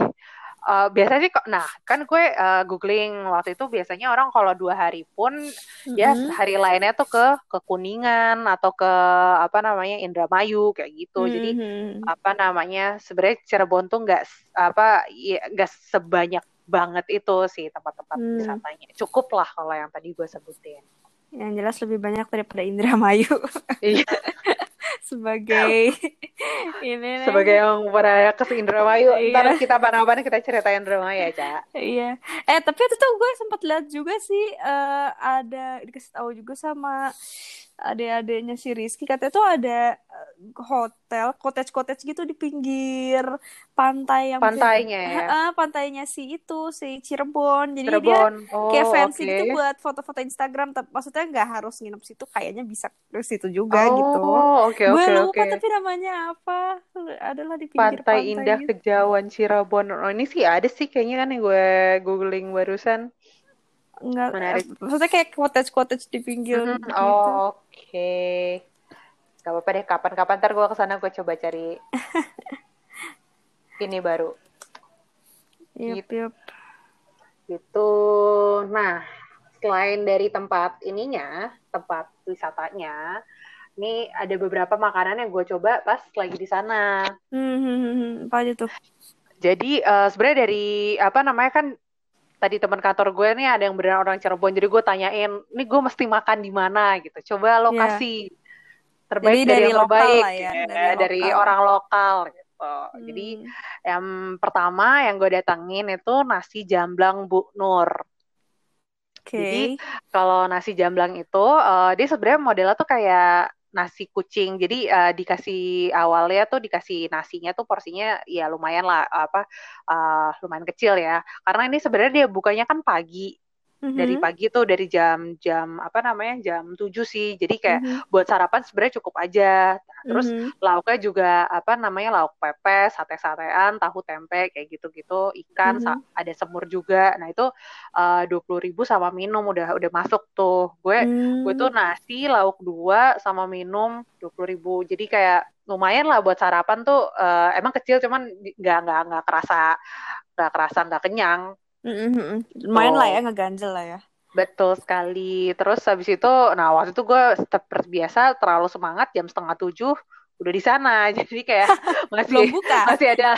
S2: uh, biasanya sih kok nah kan gue uh, googling waktu itu biasanya orang kalau dua hari pun mm-hmm. ya hari lainnya tuh ke ke kuningan atau ke apa namanya Indramayu kayak gitu mm-hmm. jadi apa namanya sebenarnya Cirebon tuh nggak apa ya nggak sebanyak banget itu sih tempat-tempat mm. wisatanya cukup lah kalau yang tadi gue sebutin
S1: yang jelas lebih banyak daripada Indramayu iya sebagai ini
S2: sebagai yang pernah ke Indramayu iya. ntar kita apa-apa kita ceritain Indramayu ya cak.
S1: Iya. Eh tapi itu tuh gue sempat lihat juga sih uh, ada dikasih tahu juga sama adik-adiknya si Rizky katanya tuh ada eh, hotel cottage cottage gitu di pinggir pantai yang
S2: pantainya ya
S1: uh, pantainya si itu si Cirebon jadi Cirebon. dia oh, kayak fancy okay. gitu buat foto-foto Instagram tapi maksudnya nggak harus nginep situ kayaknya bisa ke situ juga
S2: oh,
S1: gitu
S2: okay, gue okay,
S1: lupa
S2: okay.
S1: tapi namanya apa adalah di pinggir
S2: pantai, pantai indah gitu. kejauhan Cirebon oh ini sih ada sih kayaknya kan yang gue googling barusan
S1: Enggak, menarik. Maksudnya kayak cottage cottage di pinggir. Mm -hmm.
S2: gitu. Oh, oke. Okay. Gak apa-apa deh. Kapan-kapan ntar gue ke sana gue coba cari ini baru.
S1: Yep, gitu. yep.
S2: Gitu. Nah, selain dari tempat ininya, tempat wisatanya ini ada beberapa makanan yang gue coba pas lagi di sana.
S1: Hmm, hmm, hmm, hmm. apa aja tuh?
S2: Jadi uh, sebenarnya dari apa namanya kan tadi teman kantor gue nih ada yang beneran orang Cirebon, jadi gue tanyain, ini gue mesti makan di mana gitu. Coba lokasi yeah. terbaik jadi dari, dari yang terbaik lah ya, ya dari, lokal. orang lokal gitu. Hmm. Jadi yang pertama yang gue datangin itu nasi jamblang Bu Nur. Okay. Jadi kalau nasi jamblang itu uh, dia sebenarnya modelnya tuh kayak nasi kucing. Jadi uh, dikasih awalnya tuh dikasih nasinya tuh porsinya ya lumayan lah apa uh, lumayan kecil ya. Karena ini sebenarnya dia bukanya kan pagi hmm Dari pagi tuh dari jam-jam apa namanya jam 7 sih. Jadi kayak mm-hmm. buat sarapan sebenarnya cukup aja. Nah, terus mm-hmm. lauknya juga apa namanya lauk pepes, sate-satean, tahu tempe kayak gitu-gitu, ikan, mm-hmm. ada semur juga. Nah, itu eh, dua puluh ribu sama minum udah udah masuk tuh. Gue mm-hmm. gue tuh nasi, lauk dua sama minum dua puluh ribu. Jadi kayak lumayan lah buat sarapan tuh uh, emang kecil cuman nggak nggak nggak kerasa nggak kerasa nggak kenyang
S1: Mm-hmm. Main oh. lah ya ngeganjel lah ya.
S2: Betul sekali. Terus habis itu, nah waktu itu gue seperti biasa terlalu semangat jam setengah tujuh udah di sana jadi kayak masih buka. masih ada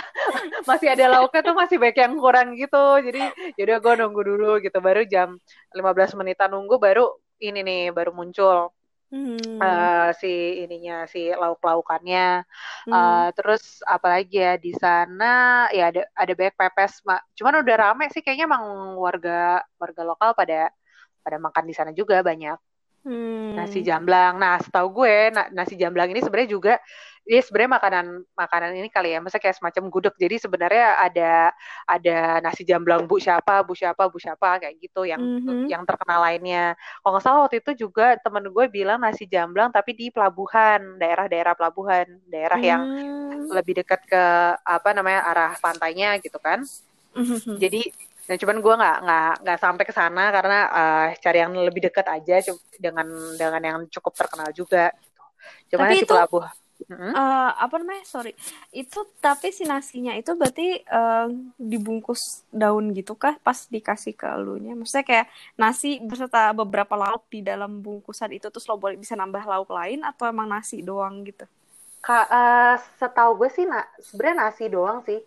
S2: masih ada lauknya tuh masih banyak yang kurang gitu jadi yaudah gue nunggu dulu gitu baru jam 15 menitan nunggu baru ini nih baru muncul hmm. uh, si ininya si lauk-laukannya hmm. uh, terus apalagi ya di sana ya ada ada banyak pepes mak cuman udah rame sih kayaknya emang warga warga lokal pada pada makan di sana juga banyak hmm. nasi jamblang nah setahu gue na nasi jamblang ini sebenarnya juga ini sebenarnya makanan makanan ini kali ya, masa kayak semacam gudeg. Jadi sebenarnya ada ada nasi jamblang bu siapa, bu siapa, bu siapa kayak gitu yang mm-hmm. yang terkenal lainnya. Kalau nggak salah waktu itu juga temen gue bilang nasi jamblang tapi di pelabuhan, daerah-daerah pelabuhan, daerah mm. yang lebih dekat ke apa namanya arah pantainya gitu kan. Mm-hmm. Jadi Nah, cuman gue nggak nggak nggak sampai ke sana karena uh, cari yang lebih dekat aja dengan dengan yang cukup terkenal juga. Gitu. Cuman
S1: Tapi si pelabuhan Uh, apa namanya? Sorry, itu tapi si nasinya itu berarti uh, dibungkus daun gitu kah? Pas dikasih ke elunya, maksudnya kayak nasi beserta beberapa lauk di dalam bungkusan itu terus lo boleh bisa nambah lauk lain atau emang nasi doang gitu?
S2: Kak, uh, setahu gue sih, na sebenarnya nasi doang sih,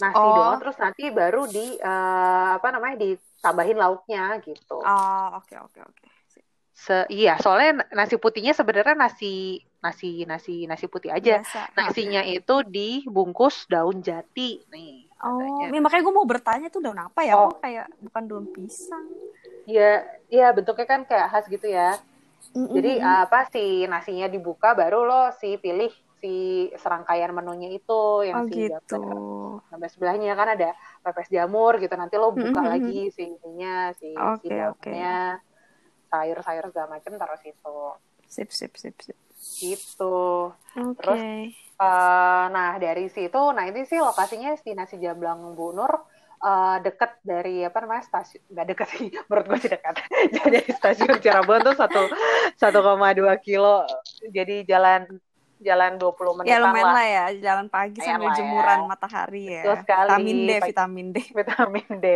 S2: nasi oh. doang. Terus nanti baru di uh, apa namanya ditambahin lauknya gitu.
S1: Oh, oke okay, oke okay, oke. Okay.
S2: Se iya, soalnya nasi putihnya sebenarnya nasi nasi nasi nasi putih aja. Biasa. Nasinya itu dibungkus daun jati nih.
S1: Oh, ini makanya gue mau bertanya tuh daun apa ya? Oh, kayak bukan daun pisang.
S2: Iya, iya bentuknya kan kayak khas gitu ya. Mm-hmm. Jadi apa sih nasinya dibuka baru lo si pilih si serangkaian menunya itu yang oh, si gitu. sampai sebelahnya kan ada pepes jamur gitu nanti lo buka mm-hmm. lagi si ininya si okay, si daunnya. Okay sayur-sayur segala macam taruh situ.
S1: Sip, sip, sip, sip.
S2: Gitu. Okay. Terus, uh, nah dari situ, nah ini sih lokasinya di Nasi Jablang Bu Nur, uh, deket dari apa namanya stasiun nggak deket sih menurut gue sih dekat jadi dari stasiun Cirebon tuh satu satu koma dua kilo jadi jalan jalan 20 menit
S1: ya lumayan lah. lah ya jalan pagi lumayan sambil jemuran ya. matahari ya Betul sekali. vitamin D vitamin D
S2: vitamin D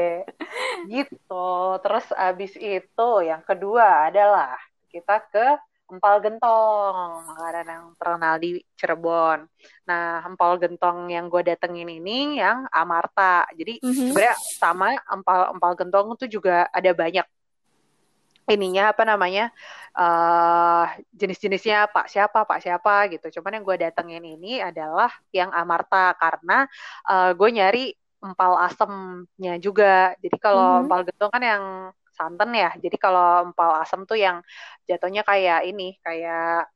S2: gitu terus abis itu yang kedua adalah kita ke empal gentong makanan yang terkenal di Cirebon nah empal gentong yang gue datengin ini yang Amarta jadi mm -hmm. sebenarnya sama empal empal gentong itu juga ada banyak ininya apa namanya uh, jenis-jenisnya pak siapa pak siapa gitu. Cuman yang gue datengin ini adalah yang Amarta karena uh, gue nyari empal asemnya juga. Jadi kalau mm -hmm. empal gentong kan yang santan ya. Jadi kalau empal asem tuh yang jatuhnya kayak ini kayak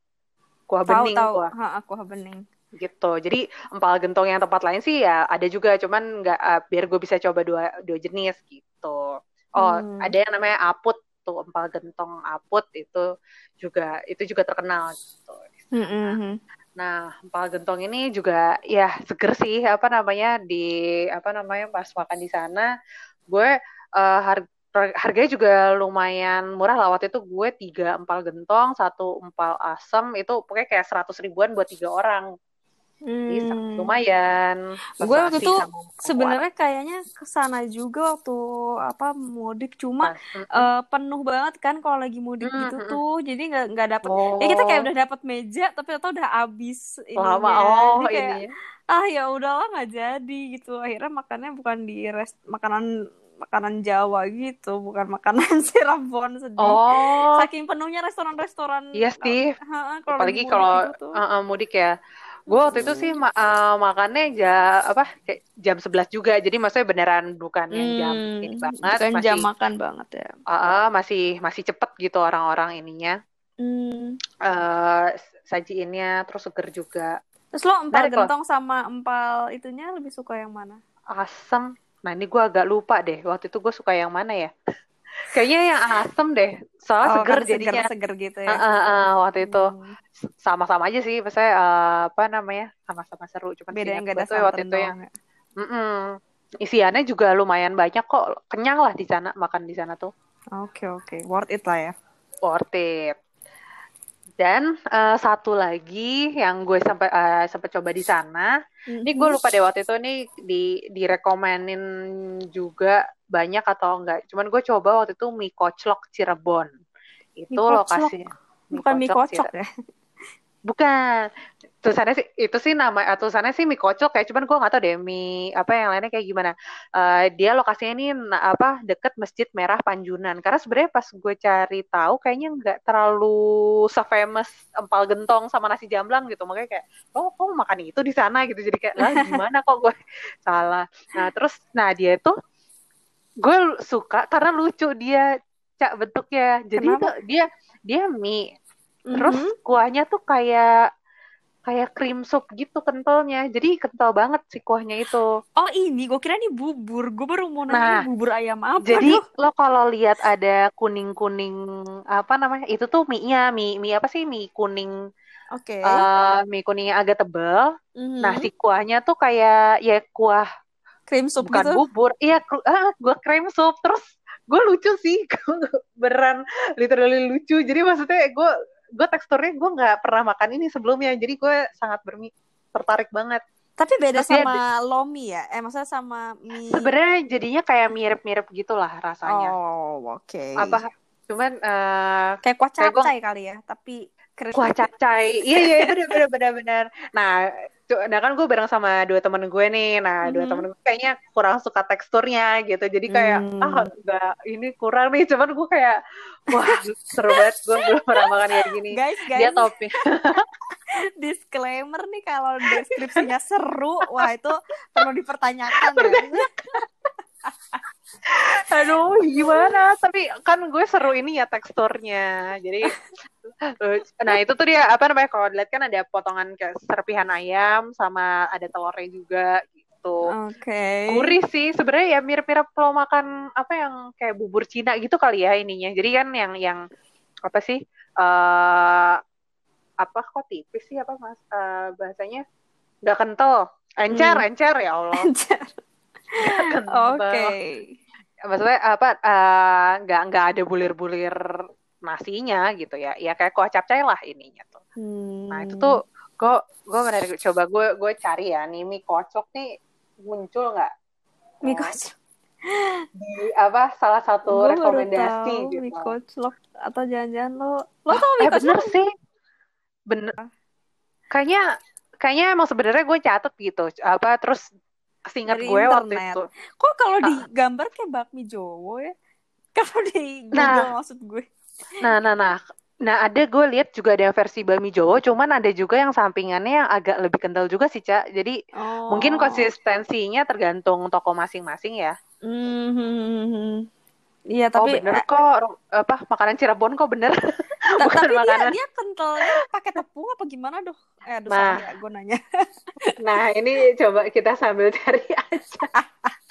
S2: kuah tahu, bening
S1: tahu. kuah ha, kuah bening.
S2: gitu. Jadi empal gentong yang tempat lain sih ya ada juga cuman nggak uh, biar gue bisa coba dua dua jenis gitu. Oh hmm. ada yang namanya aput tuh empal gentong aput itu juga itu juga terkenal gitu. Mm -hmm. Nah, empal gentong ini juga ya seger sih apa namanya di apa namanya pas makan di sana gue uh, harga harganya juga lumayan murah lah waktu itu gue tiga empal gentong satu empal asam itu pokoknya kayak seratus ribuan buat tiga orang Hmm. lumayan.
S1: Gue waktu itu sebenarnya kayaknya ke sana juga waktu apa mudik cuma uh, penuh banget kan kalau lagi mudik hmm, gitu tuh. Jadi nggak nggak dapet. Oh. Ya kita kayak oh. udah dapet meja tapi atau udah habis ini. Oh, jadi kayak, ini. ah ya udahlah nggak jadi gitu. Akhirnya makannya bukan di rest makanan makanan Jawa gitu, bukan makanan Cirebon sedih. Oh. Saking penuhnya restoran-restoran.
S2: Iya sih. Uh, Apalagi kalau gitu uh, uh, mudik ya gue waktu itu sih ma uh, makannya ja apa kayak jam 11 juga. Jadi maksudnya beneran bukan yang jam hmm, ini banget
S1: bukan masih, jam makan banget ya.
S2: Uh, uh, masih masih cepet gitu orang-orang ininya. Hmm. uh, sajiinnya terus seger juga.
S1: Terus lo empal Dari gentong sama empal itunya lebih suka yang mana?
S2: Asam nah ini gue agak lupa deh. Waktu itu gue suka yang mana ya Kayaknya yang asem deh. Soalnya oh, seger kan jadinya.
S1: Seger, gitu ya.
S2: Uh, uh, uh, waktu itu sama-sama aja sih. Maksudnya uh, apa namanya? Sama-sama seru. Cuman
S1: beda yang gak ada
S2: waktu itu yang mm -mm. isiannya juga lumayan banyak kok. Kenyang lah di sana makan di sana tuh.
S1: Oke okay, oke. Okay. Worth it lah ya.
S2: Worth it. Dan uh, satu lagi yang gue sampai uh, sampai coba di sana, mm-hmm. ini gue lupa deh waktu itu nih di direkomenin juga banyak atau enggak. Cuman gue coba waktu itu mie koclok Cirebon. Itu lokasinya.
S1: Bukan mie kocok ya?
S2: Bukan. Tulisannya sih itu sih nama atau tulisannya sih mie kocok kayak cuman gue nggak tahu deh mie apa yang lainnya kayak gimana. Uh, dia lokasinya ini apa deket masjid merah Panjunan. Karena sebenarnya pas gue cari tahu kayaknya nggak terlalu se-famous empal gentong sama nasi jamblang gitu. Makanya kayak oh kok makan itu di sana? gitu. Jadi kayak lah gimana kok gue salah. Nah terus nah dia itu gue suka karena lucu dia cak bentuknya jadi itu dia dia mie terus mm -hmm. kuahnya tuh kayak kayak cream soup gitu kentalnya. Jadi kental banget sih kuahnya itu.
S1: Oh ini, gue kira ini bubur. Gue baru mau nanya nah, bubur ayam apa.
S2: Jadi tuh? lo kalau lihat ada kuning-kuning apa namanya? Itu tuh mie-nya, mie mie apa sih? Mie kuning.
S1: Oke. Okay.
S2: Uh, mie kuningnya agak tebal. Mm-hmm. Nah si kuahnya tuh kayak ya kuah
S1: cream soup
S2: bukan
S1: gitu.
S2: bubur. Iya, ah, gue cream soup terus gue lucu sih. Beran literally lucu. Jadi maksudnya gue gue teksturnya gue nggak pernah makan ini sebelumnya. Jadi gue sangat bermi tertarik banget.
S1: Tapi beda Terus sama ya, lomi ya? Eh maksudnya sama mie
S2: sebenarnya jadinya kayak mirip-mirip gitulah rasanya.
S1: Oh oke. Okay.
S2: apa cuman uh,
S1: kayak kuah capcay kali ya tapi
S2: kuah capcay. Iya iya itu benar benar benar nah nah kan gue bareng sama dua temen gue nih. Nah dua mm -hmm. temen gue kayaknya kurang suka teksturnya gitu. Jadi kayak mm. ah enggak ini kurang nih. Cuman gue kayak wah seru banget. Gue belum pernah makan kayak gini.
S1: Guys guys. dia topi disclaimer nih kalau deskripsinya seru wah itu perlu dipertanyakan ya
S2: Aduh, gimana? Tapi kan gue seru ini ya teksturnya. Jadi nah itu tuh dia apa namanya kalau dilihat kan ada potongan kayak serpihan ayam sama ada telurnya juga gitu.
S1: Oke. Okay.
S2: Gurih sih sebenarnya ya mirip-mirip kalau makan apa yang kayak bubur Cina gitu kali ya ininya. Jadi kan yang yang apa sih? Uh, apa kok tipis sih apa mas uh, bahasanya nggak kental encer hmm. encer ya allah
S1: encer oke. Okay
S2: maksudnya apa uh, nggak nggak ada bulir-bulir nasinya gitu ya. Ya kayak kuah capcay lah ininya tuh. Hmm. nah itu tuh gue gue menarik. Coba gue gue cari ya nih mie kocok nih muncul nggak?
S1: Mie kocok.
S2: di apa salah satu
S1: gue
S2: rekomendasi
S1: tahu gitu. mie kocok atau jangan-jangan lo lo tau mie
S2: eh, bener sih. Bener. Kayaknya kayaknya emang sebenarnya gue catet gitu. Apa terus Seingat gue internet. waktu itu.
S1: Kok kalau di gambar kayak bakmi Jowo ya? Kalau di Google nah, maksud gue.
S2: Nah, nah, nah. Nah, ada gue lihat juga ada versi bakmi Jowo, cuman ada juga yang sampingannya yang agak lebih kental juga sih, Cak. Jadi oh. mungkin konsistensinya tergantung toko masing-masing ya.
S1: Mm -hmm. Iya
S2: oh, tapi oh, bener kok apa makanan Cirebon kok bener.
S1: Bukan tapi makanan. dia dia kentalnya pakai tepung apa gimana doh? Eh aduh nah, ya, gue nanya.
S2: nah ini coba kita sambil cari aja.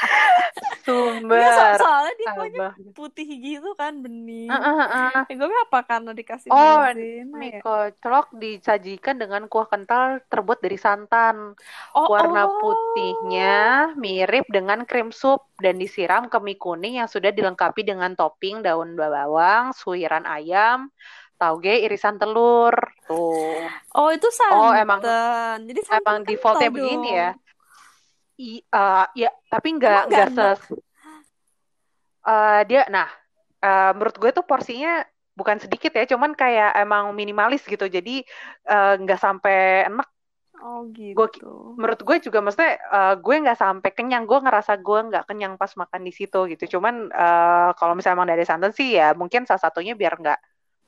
S2: sumber. Ya,
S1: so soalnya dia punya putih gitu kan bening. Uh, uh, uh. Eh, gue apa karena dikasih
S2: Oh, mie ya? koclok disajikan dengan kuah kental terbuat dari santan. Oh, Warna oh. putihnya mirip dengan krim sup dan disiram ke mie kuning yang sudah dilengkapi dengan topping daun bawang, suiran ayam, tauge irisan telur tuh.
S1: Oh itu santan.
S2: Oh emang
S1: Jadi santan
S2: emang defaultnya begini ya. I, eh, ya tapi nggak nggak ses eh, dia nah eh, menurut gue tuh porsinya bukan sedikit ya cuman kayak emang minimalis gitu jadi eh, nggak sampai enak
S1: Oh gitu.
S2: Gua- menurut gue juga maksudnya eh, gue nggak sampai kenyang gue ngerasa gue nggak kenyang pas makan di situ gitu cuman eh, kalau misalnya emang dari santan sih ya mungkin salah satunya biar nggak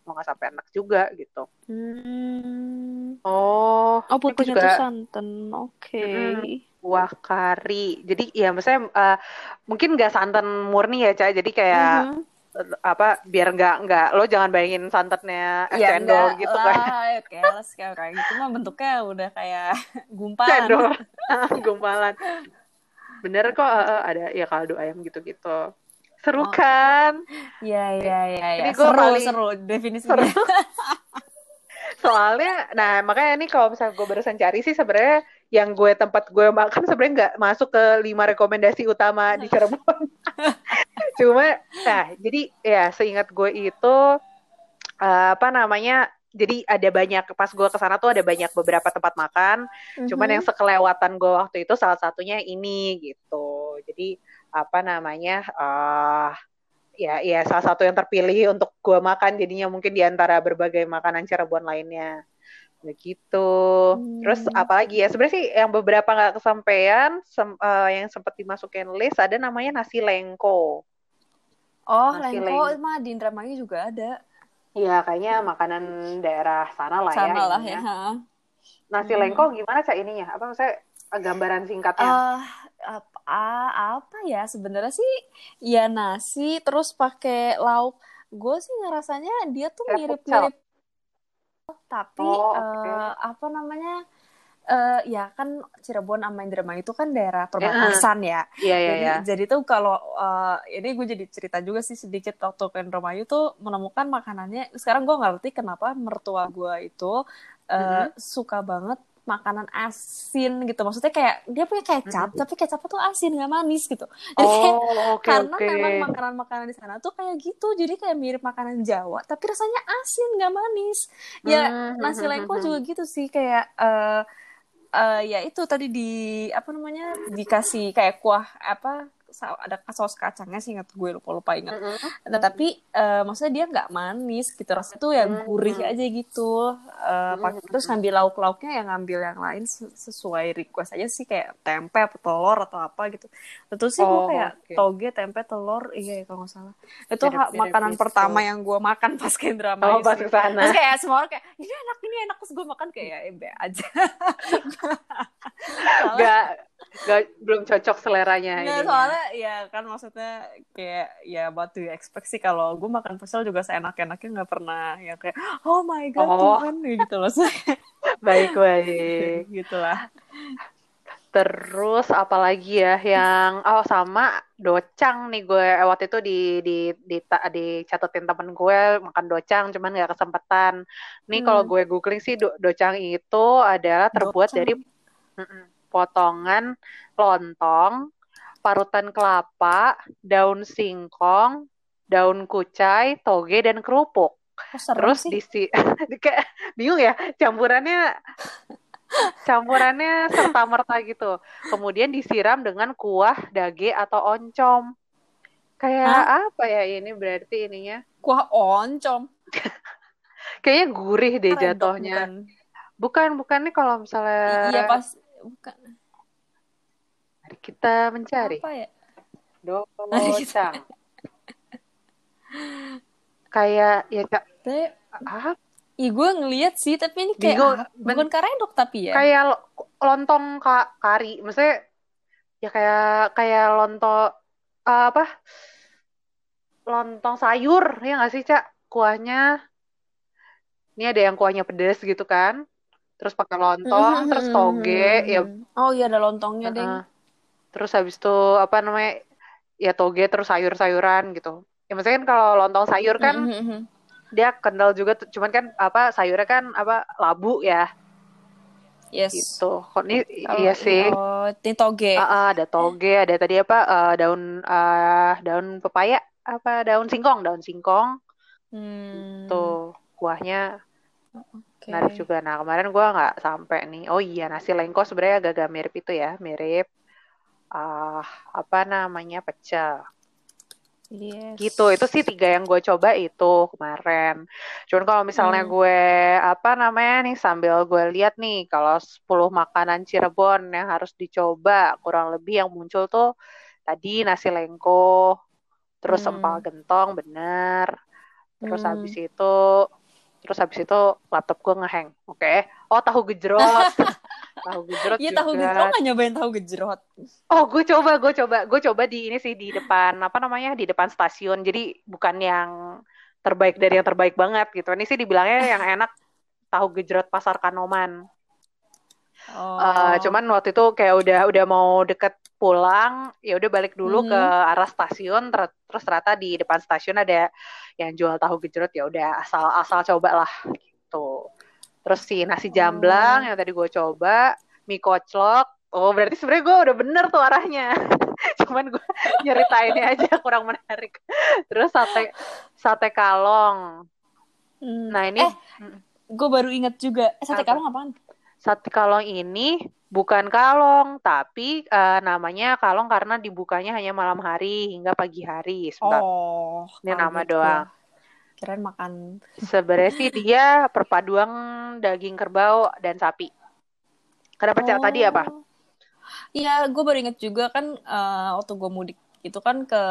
S2: mau nggak sampai enak juga gitu
S1: Hmm.
S2: oh
S1: Oh putihnya
S2: juga
S1: tuh santan. Oke.
S2: Mm-mm. Kuah kari jadi ya maksudnya eh, mungkin nggak santan murni ya Ca jadi kayak
S1: Mhm.
S2: eh, apa biar nggak nggak lo jangan bayangin santannya es
S1: Ya
S2: cendol
S1: enggak
S2: gitu kan
S1: lah, keles kayak kayak gitu mah bentuknya udah kayak gumpalan.
S2: cendol gumpalan bener kok eh, ada ya kaldu ayam gitu-gitu seru
S1: Oh.
S2: kan
S1: Iya iya iya ya.
S2: Ini
S1: Seru
S2: paling-
S1: seru definisinya.
S2: seru soalnya nah makanya nih kalau misalnya gue barusan cari sih sebenarnya yang gue tempat gue makan sebenarnya nggak masuk ke lima rekomendasi utama di Cirebon. Cuma nah jadi ya seingat gue itu eh, apa namanya jadi ada banyak pas gue ke sana tuh ada banyak beberapa tempat makan. Cuman
S1: Mhm.
S2: yang sekelewatan gue waktu itu salah satunya ini gitu. Jadi apa namanya eh ya ya salah satu yang terpilih untuk gue makan jadinya mungkin di antara berbagai makanan Cirebon lainnya begitu terus
S1: Hmm.
S2: apalagi ya sebenarnya sih yang beberapa nggak kesampaian sem- eh, yang sempat dimasukin list ada namanya nasi lengko
S1: Oh,
S2: Nasi
S1: lengko
S2: leng-
S1: mah di Indramayu juga ada.
S2: ya kayaknya makanan daerah sana lah ya
S1: lah ya.
S2: ininya.
S1: ha.
S2: nasi
S1: Hmm.
S2: lengko gimana cak ininya apa maksudnya eh, gambaran singkatnya
S1: Ah, apa, ah, apa ya sebenarnya sih ya nasi terus pakai lauk gue sih ngerasanya dia tuh mirip-mirip tapi
S2: Oh, oke.
S1: eh, apa namanya eh ya kan Cirebon sama Indramayu itu kan daerah perbatasan ya
S2: iya iya
S1: jadi
S2: iya
S1: jadi tuh kalau eh, ini gue jadi cerita juga sih sedikit waktu ke Indramayu tuh menemukan makanannya sekarang gue ngerti kenapa mertua gue itu eh,
S2: Mhm.
S1: suka banget makanan asin gitu. Maksudnya kayak dia punya kecap
S2: Mhm.
S1: tapi kecapnya tuh asin nggak manis gitu. Jadi kayak
S2: oh oke
S1: karena
S2: oke.
S1: memang makanan-makanan di sana tuh kayak gitu. Jadi kayak mirip makanan Jawa tapi rasanya asin nggak manis. Ya
S2: Hmm,
S1: nasi
S2: hmm,
S1: lengko
S2: hmm,
S1: juga gitu sih kayak eh eh, ya itu tadi di apa namanya dikasih kayak kuah apa ada saus kacangnya sih ingat gue lupa lupa ingat
S2: hmm.
S1: nah tapi eh, maksudnya dia nggak manis gitu rasanya tuh yang
S2: Hmm.
S1: gurih aja gitu Eh, pak-
S2: Hmm.
S1: terus ngambil lauk lauknya yang ngambil yang lain se- sesuai request aja sih kayak tempe atau telur atau apa gitu itu sih gue
S2: Oh,
S1: kayak
S2: oke.
S1: toge tempe telur iya ya, kalau nggak salah itu
S2: Mirip-mirip
S1: makanan
S2: gitu.
S1: pertama yang gue makan pas ke Indramayu
S2: oh
S1: Terus kayak semua orang kayak ini enak ini enak terus gue makan kayak ya aja.
S2: nggak nggak belum cocok seleranya
S1: nggak,
S2: ininya.
S1: soalnya ya kan maksudnya kayak ya what do you expect sih kalau gue makan pecel juga seenak-enaknya nggak pernah yang kayak oh my god
S2: Oh.
S1: Tuhan gitu loh
S2: baik baik
S1: gitu lah.
S2: terus apalagi ya yang oh sama docang nih gue eh, waktu itu di di di ta- dicatetin temen gue makan docang cuman nggak kesempatan nih
S1: Hmm.
S2: kalau gue googling sih do- docang itu adalah terbuat
S1: Docang.
S2: dari mm-mm, potongan lontong parutan kelapa daun singkong daun kucai toge dan kerupuk
S1: Oh,
S2: terus
S1: sih.
S2: disi kayak bingung ya campurannya campurannya serta merta gitu kemudian disiram dengan kuah dage atau oncom kayak apa ya ini berarti ininya
S1: Kuah oncom.
S2: kayaknya gurih deh jatuhnya
S1: bukan.
S2: bukan bukan nih kalau misalnya
S1: Iya pas bukan
S2: Mari kita mencari.
S1: Apa ya?
S2: docang kayak ya Kak,
S1: Tapi
S2: ah,
S1: gue ngeliat sih, tapi ini kayak
S2: Bingung,
S1: ah, bukan karedok tapi ya.
S2: kayak lo- lontong ka- kari. Maksudnya ya kayak kayak lontong eh, apa? Lontong sayur ya nggak sih cak? Kuahnya. Ini ada yang kuahnya pedes gitu kan terus pakai lontong terus toge ya
S1: Oh iya ada lontongnya, Deng.
S2: Heeh. terus habis itu apa namanya ya toge terus sayur-sayuran gitu ya maksudnya kan kalau lontong sayur kan
S1: mhm.
S2: dia kental juga cuman kan apa sayurnya kan apa labu ya
S1: Yes.
S2: gitu kok ini
S1: Kalau
S2: iya sih
S1: Oh, ini toge.
S2: Ah, ah, ada toge, ada tadi apa eh, daun eh, daun pepaya, apa daun singkong, daun singkong
S1: Hmm.
S2: tuh. kuahnya okay. menarik juga. Nah kemarin gue nggak sampai nih. Oh iya nasi lengko sebenarnya agak-agak mirip itu ya, mirip uh, apa namanya pecel. Yes. gitu itu sih tiga yang gue coba itu kemarin cuman kalau misalnya hmm. gue apa namanya nih sambil gue lihat nih kalau 10 makanan Cirebon yang harus dicoba kurang lebih yang muncul tuh tadi nasi lengko terus hmm. empal gentong bener terus hmm. habis itu terus habis itu laptop gue ngeheng. Oke. Okay. oh tahu gejrot. Tahu gejrot
S1: Iya tahu gejrot. Nggak nyobain tahu gejrot?
S2: Oh gue coba gue coba. Gue coba di ini sih di depan apa namanya di depan stasiun. Jadi bukan yang terbaik dari yang terbaik banget gitu. Ini sih dibilangnya yang enak tahu gejrot pasar Kanoman Oh. Uh, cuman waktu itu kayak udah udah mau deket pulang, ya udah balik dulu mm -hmm. ke arah stasiun. Ter terus ternyata di depan stasiun ada yang jual tahu gejrot ya udah asal asal coba lah gitu. Terus si nasi jamblang oh. yang tadi gue coba, mie koclok. Oh berarti sebenarnya gue udah bener tuh arahnya. cuman gue nyeritainnya aja kurang menarik. Terus sate sate kalong.
S1: Hmm. Nah ini, eh, gue baru inget juga. Eh, sate apa? kalong apaan?
S2: Sate kalong ini bukan kalong, tapi uh, namanya kalong karena dibukanya hanya malam hari hingga pagi hari. Sebentar. Oh, ini nama gitu. doang.
S1: Kirain makan.
S2: Sebenarnya sih dia perpaduan daging kerbau dan sapi. Kenapa oh. tadi apa?
S1: Iya, gue baru inget juga kan uh, waktu gue mudik itu kan ke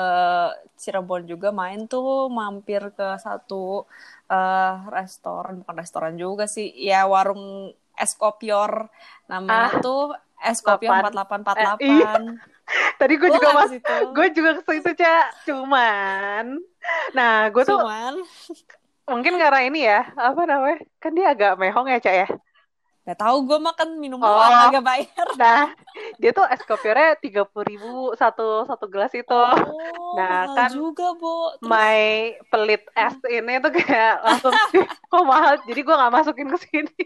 S1: Cirebon juga main tuh mampir ke satu uh, restoran bukan restoran juga sih ya warung es kopior namanya ah, tuh es kopior empat delapan empat delapan.
S2: Eh, tadi gue juga mas gue juga ke situ cak. Cuman. Nah gue tuh cuman. mungkin karena ini ya apa namanya? Kan dia agak mehong ya cak ya
S1: Gak tahu gue makan minum oh, doang agak bayar.
S2: Nah, dia tuh es kopiornya tiga puluh ribu satu satu gelas itu.
S1: Oh, nah kan juga bu.
S2: Terus... My pelit es ini tuh kayak langsung kok mahal. Jadi gue nggak masukin ke sini.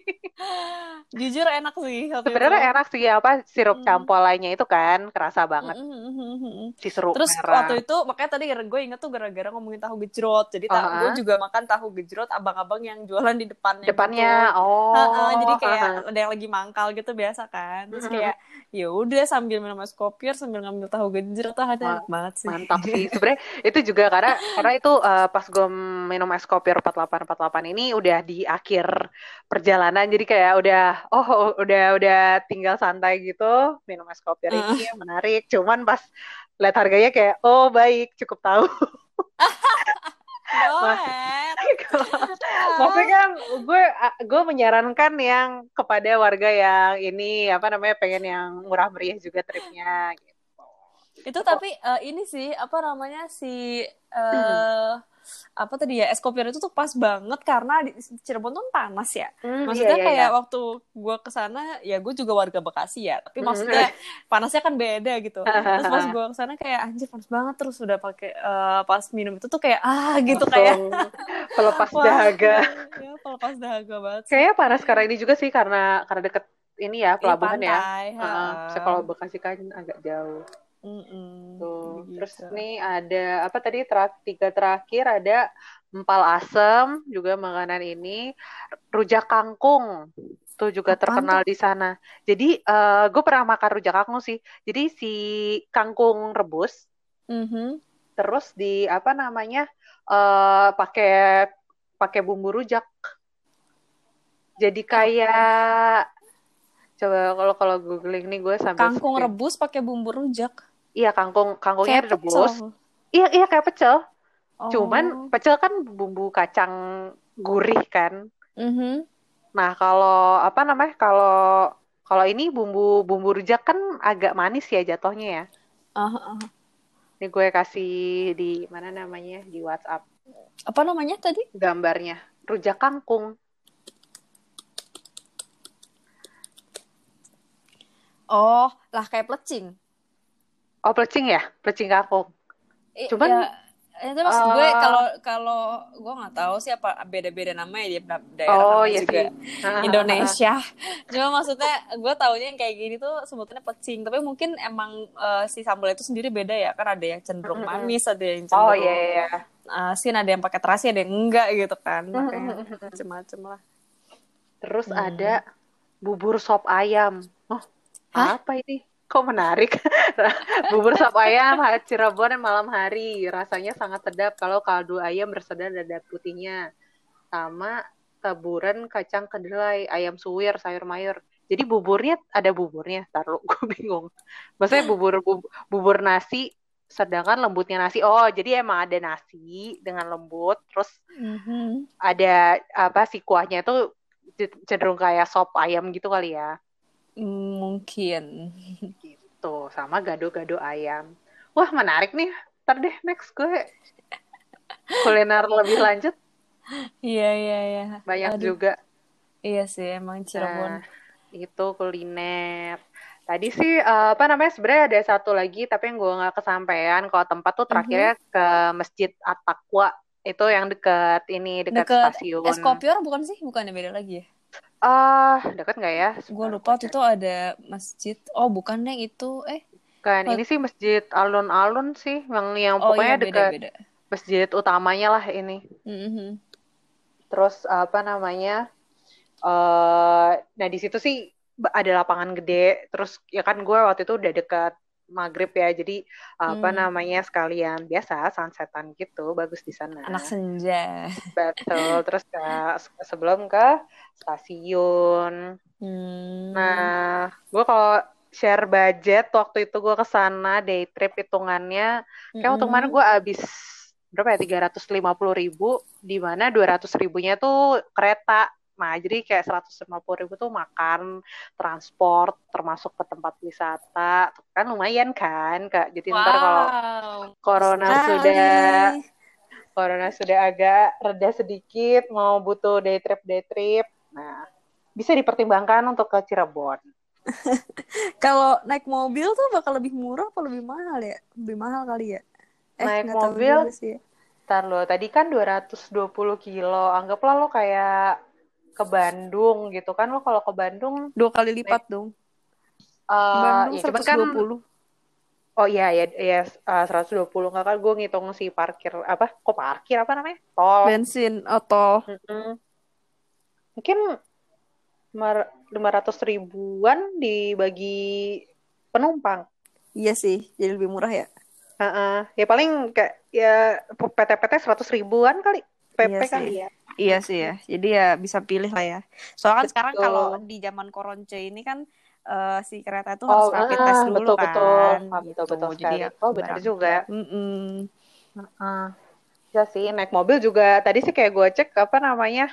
S1: Jujur enak sih.
S2: Sebenarnya enak sih apa sirup hmm. lainnya itu kan kerasa banget. Hmm, hmm. Si sirup
S1: Terus merah. waktu itu makanya tadi gue inget tuh gara-gara ngomongin tahu gejrot. Jadi uh -huh. gue juga makan tahu gejrot abang-abang yang jualan di depannya.
S2: Depannya, gitu. oh. Uh
S1: -uh, jadi kayak uh-huh. Ada yang lagi mangkal gitu biasa kan. Terus kayak ya udah sambil minum es kopi sambil ngambil tahu genjer tuh ada enak banget sih.
S2: mantap sih. Sebenarnya itu juga karena karena itu uh, pas gue minum es kopi 4848 ini udah di akhir perjalanan. Jadi kayak udah oh udah udah tinggal santai gitu minum es kopi uh. ini menarik. Cuman pas lihat harganya kayak oh baik cukup tahu Maksudnya kan gue gue menyarankan yang kepada warga yang ini apa namanya pengen yang murah meriah juga tripnya gitu.
S1: Itu tapi uh, ini sih apa namanya si uh, apa tadi ya es kopior itu tuh pas banget karena di Cirebon tuh panas ya. Mm, maksudnya iya, iya, kayak iya. waktu gue ke sana ya gue juga warga Bekasi ya, tapi mm. maksudnya panasnya kan beda gitu. Terus pas gue ke sana kayak anjir panas banget terus udah pakai uh, pas minum itu tuh kayak ah gitu Langsung kayak
S2: pelepas dahaga.
S1: ya, pelepas dahaga banget.
S2: Kayaknya panas karena ini juga sih karena karena deket ini ya pelabuhan ya. Uh, kalau Bekasi kan agak jauh. Tuh. Gitu. Terus nih ada apa tadi ter tiga terakhir ada empal asem juga makanan ini rujak kangkung tuh juga Apaan terkenal tuh? di sana. Jadi uh, gue pernah makan rujak kangkung sih. Jadi si kangkung rebus, mm-hmm. terus di apa namanya uh, pakai pakai bumbu rujak. Jadi kayak coba kalau kalau googling nih gue sambil
S1: kangkung rebus pakai bumbu rujak
S2: Iya kangkung kangkungnya kayak rebus. Pecel. Iya iya kayak pecel. Oh. Cuman pecel kan bumbu kacang gurih kan. Mm -hmm. Nah kalau apa namanya kalau kalau ini bumbu bumbu rujak kan agak manis ya jatuhnya ya. Uh, uh. Ini gue kasih di mana namanya di WhatsApp.
S1: Apa namanya tadi?
S2: Gambarnya rujak kangkung.
S1: Oh, lah kayak plecing.
S2: Oh plecing ya, plecing kangkung. Cuman ya,
S1: itu maksud uh, gue kalau kalau gue nggak tahu sih apa beda-beda namanya di daerah
S2: oh, iya juga
S1: sih. Indonesia. Cuma maksudnya gue taunya yang kayak gini tuh sebetulnya pecing, tapi mungkin emang uh, si sambal itu sendiri beda ya, kan ada yang cenderung manis, ada yang oh, cenderung
S2: oh, iya, iya.
S1: asin ada yang pakai terasi ada yang enggak gitu kan makanya macem-macem lah
S2: terus hmm. ada bubur sop ayam Hah? apa ini? Kok menarik? Bubur sop ayam Cirebon malam hari. Rasanya sangat sedap. Kalau kaldu ayam bersedan dada putihnya. Sama taburan kacang kedelai ayam suwir sayur mayur. Jadi buburnya ada buburnya. Taruh gue bingung. Maksudnya bubur bubur, bubur nasi sedangkan lembutnya nasi. Oh jadi emang ada nasi dengan lembut terus mm-hmm. ada apa sih kuahnya itu cenderung kayak sop ayam gitu kali ya
S1: mungkin.
S2: Gitu sama gado-gado ayam. Wah menarik nih. Ntar deh next gue. Kuliner lebih lanjut.
S1: Iya iya iya.
S2: Banyak Aduh. juga.
S1: Iya sih emang Cirebon. Nah,
S2: itu kuliner. Tadi sih uh, apa namanya sebenarnya ada satu lagi tapi yang gue nggak kesampaian. Kalau tempat tuh terakhirnya mm -hmm. ke Masjid At-Taqwa itu yang dekat ini dekat stasiun.
S1: Eskopior bukan sih? Bukan beda lagi ya?
S2: Ah, uh, dekat nggak ya?
S1: Gue lupa waktu itu ada masjid. Oh, bukan yang itu. Eh.
S2: Kan ini sih masjid alun-alun sih yang yang oh, pokoknya iya, dekat masjid utamanya lah ini. Mm -hmm. Terus apa namanya? Uh, nah di situ sih ada lapangan gede terus ya kan gue waktu itu udah dekat maghrib ya jadi apa hmm. namanya sekalian biasa sunsetan gitu bagus di sana
S1: anak senja
S2: betul terus ke sebelum ke stasiun hmm. nah gue kalau share budget waktu itu gue ke sana day trip hitungannya kayak hmm. waktu kemarin gue abis berapa ya tiga ratus lima puluh ribu di mana dua ratus ribunya tuh kereta Nah, jadi kayak 150 ribu tuh makan, transport, termasuk ke tempat wisata. Kan lumayan kan, Kak. Jadi wow. ntar kalau corona Sekali. sudah corona sudah agak reda sedikit, mau butuh day trip day trip. Nah, bisa dipertimbangkan untuk ke Cirebon.
S1: kalau naik mobil tuh bakal lebih murah atau lebih mahal ya? Lebih mahal kali ya?
S2: Eh, naik mobil sih. Ntar lo, tadi kan 220 kilo. Anggaplah lo kayak ke Bandung gitu kan. Lo kalau ke Bandung
S1: dua kali lipat dong.
S2: Uh, Bandung ya, 120 kan, Oh iya ya ya uh, 120 nggak kan gue ngitung si parkir apa? Kok parkir apa namanya?
S1: Tol. Bensin atau oh, mm -hmm.
S2: mungkin lima ratus ribuan dibagi penumpang.
S1: Iya sih jadi lebih murah ya.
S2: Uh -uh. ya paling kayak ya PT-PT seratus ribuan kali. PP iya kali ya
S1: Iya sih ya. Jadi ya bisa pilih lah ya. Soalnya kan sekarang kalau di zaman koronce ini kan uh, si kereta itu harus oh, rapid test dulu
S2: betul,
S1: kan.
S2: Betul, betul, gitu. betul Jadi ya, oh benar juga. Mm -mm. Uh, ya sih naik mobil juga. Tadi sih kayak gue cek apa namanya.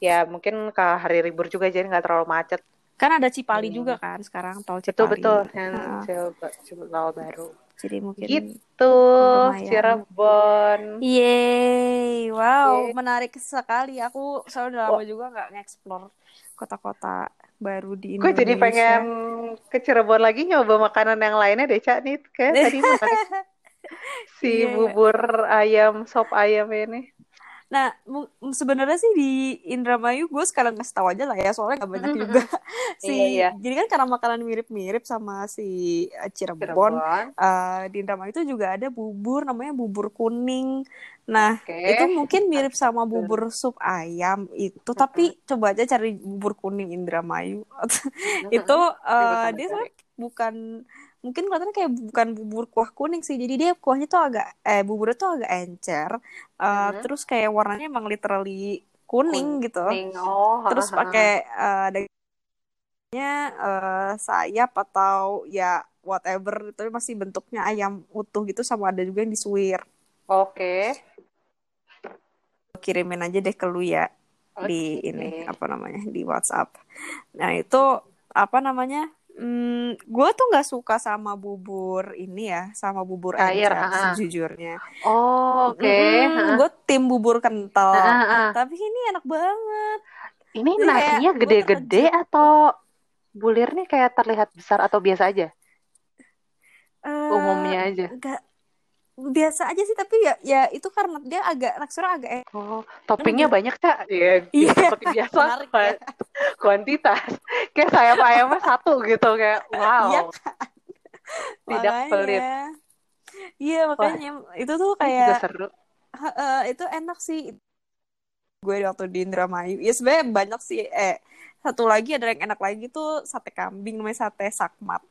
S2: Ya mungkin ke hari libur juga jadi nggak terlalu macet.
S1: Kan ada Cipali hmm. juga kan sekarang tol Cipali.
S2: Betul betul. Yang uh. tol baru.
S1: Jadi mungkin
S2: gitu Cirebon.
S1: Yeay, wow, Yeay. menarik sekali. Aku selalu udah lama juga nggak nge-explore kota-kota baru di Indonesia.
S2: Gue jadi pengen ke Cirebon lagi nyoba makanan yang lainnya deh, Cak. Nih, kayak tadi si yeah. bubur ayam, sop ayam ini.
S1: Nah, sebenarnya sih di Indramayu gue sekarang ngasih tahu aja lah ya, soalnya gak banyak juga si. Iya, iya. Jadi kan karena makanan mirip-mirip sama si eh, Cirebon, Cirebon. Uh, di Indramayu itu juga ada bubur namanya bubur kuning. Nah, okay. itu mungkin mirip sama bubur sup ayam itu, tapi coba aja cari bubur kuning Indramayu. itu uh, dia bukan mungkin kelihatannya kayak bukan bubur kuah kuning sih. Jadi dia kuahnya tuh agak eh buburnya tuh agak encer uh, hmm. terus kayak warnanya emang literally kuning, gitu.
S2: Oh,
S1: terus pakai uh, dagingnya uh, sayap atau ya whatever tapi masih bentuknya ayam utuh gitu sama ada juga yang disuir
S2: oke. Okay.
S1: kirimin aja deh ke lu ya okay. di ini apa namanya di WhatsApp. Nah itu apa namanya Hmm, gue tuh nggak suka sama bubur ini ya, sama bubur air sejujurnya.
S2: Oh, oke. Okay.
S1: Hmm, gue tim bubur kental. Uh, Tapi ini enak banget.
S2: Ini Jadi nasinya gede-gede atau bulirnya kayak terlihat besar atau biasa aja? Uh, Umumnya aja.
S1: Enggak, biasa aja sih tapi ya ya itu karena dia agak teksturnya agak
S2: oh toppingnya banyak cak? Ya iya. seperti biasa. Menarik, ya. kuantitas. Kayak sayap ayamnya satu gitu kayak wow. Iya, kan? tidak makanya. pelit.
S1: Iya makanya Wah, itu tuh kayak
S2: seru.
S1: Uh, itu enak sih. Gue waktu di Indramayu. Ya sebenarnya banyak sih. Eh satu lagi ada yang enak lagi tuh sate kambing namanya sate sakmat.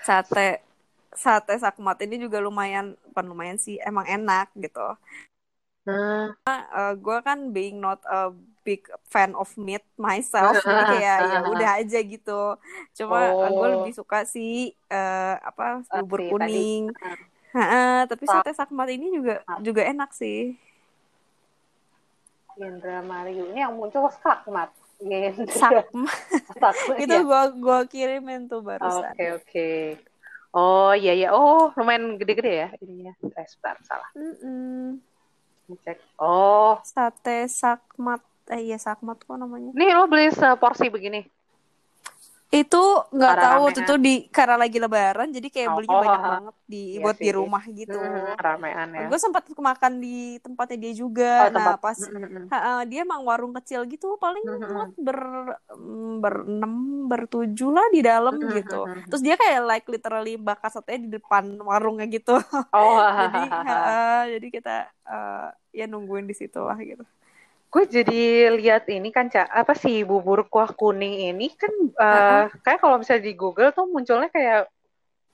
S1: Sate sate sakmat ini juga lumayan bukan lumayan sih emang enak gitu hmm. uh, gue kan being not a big fan of meat myself jadi kayak ya udah aja gitu cuma oh. gue lebih suka sih uh, apa bubur kuning tadi. tapi sate sakmat ini juga juga enak sih
S2: Indra Mario ini yang muncul Sakmat.
S1: Sakmat. itu ya. gua gua kirimin tuh barusan.
S2: Oke okay, oke. Okay. Oh iya iya. Oh lumayan gede-gede ya ininya. Eh, sebentar salah. Mm -mm. Cek. Oh.
S1: Sate Sakmat. Eh iya Sakmat kok namanya.
S2: Nih lo beli seporsi begini
S1: itu nggak tahu waktu itu di karena lagi lebaran jadi kayak oh, belinya oh, banyak banget di iya buat sih. di rumah gitu.
S2: Hmm, ramean ya.
S1: Gue sempat makan di tempatnya dia juga. Oh, nah tempat. pas mm ha, dia emang warung kecil gitu paling mm -hmm. ber berenam bertujuh lah di dalam mm gitu. terus dia kayak like literally bakar sate di depan warungnya gitu. Oh. Jadi ha, jadi kita uh, ya nungguin di situ lah gitu
S2: gue jadi lihat ini kan cak apa sih bubur kuah kuning ini kan uh, uh-huh. kayak kalau misalnya di Google tuh munculnya kayak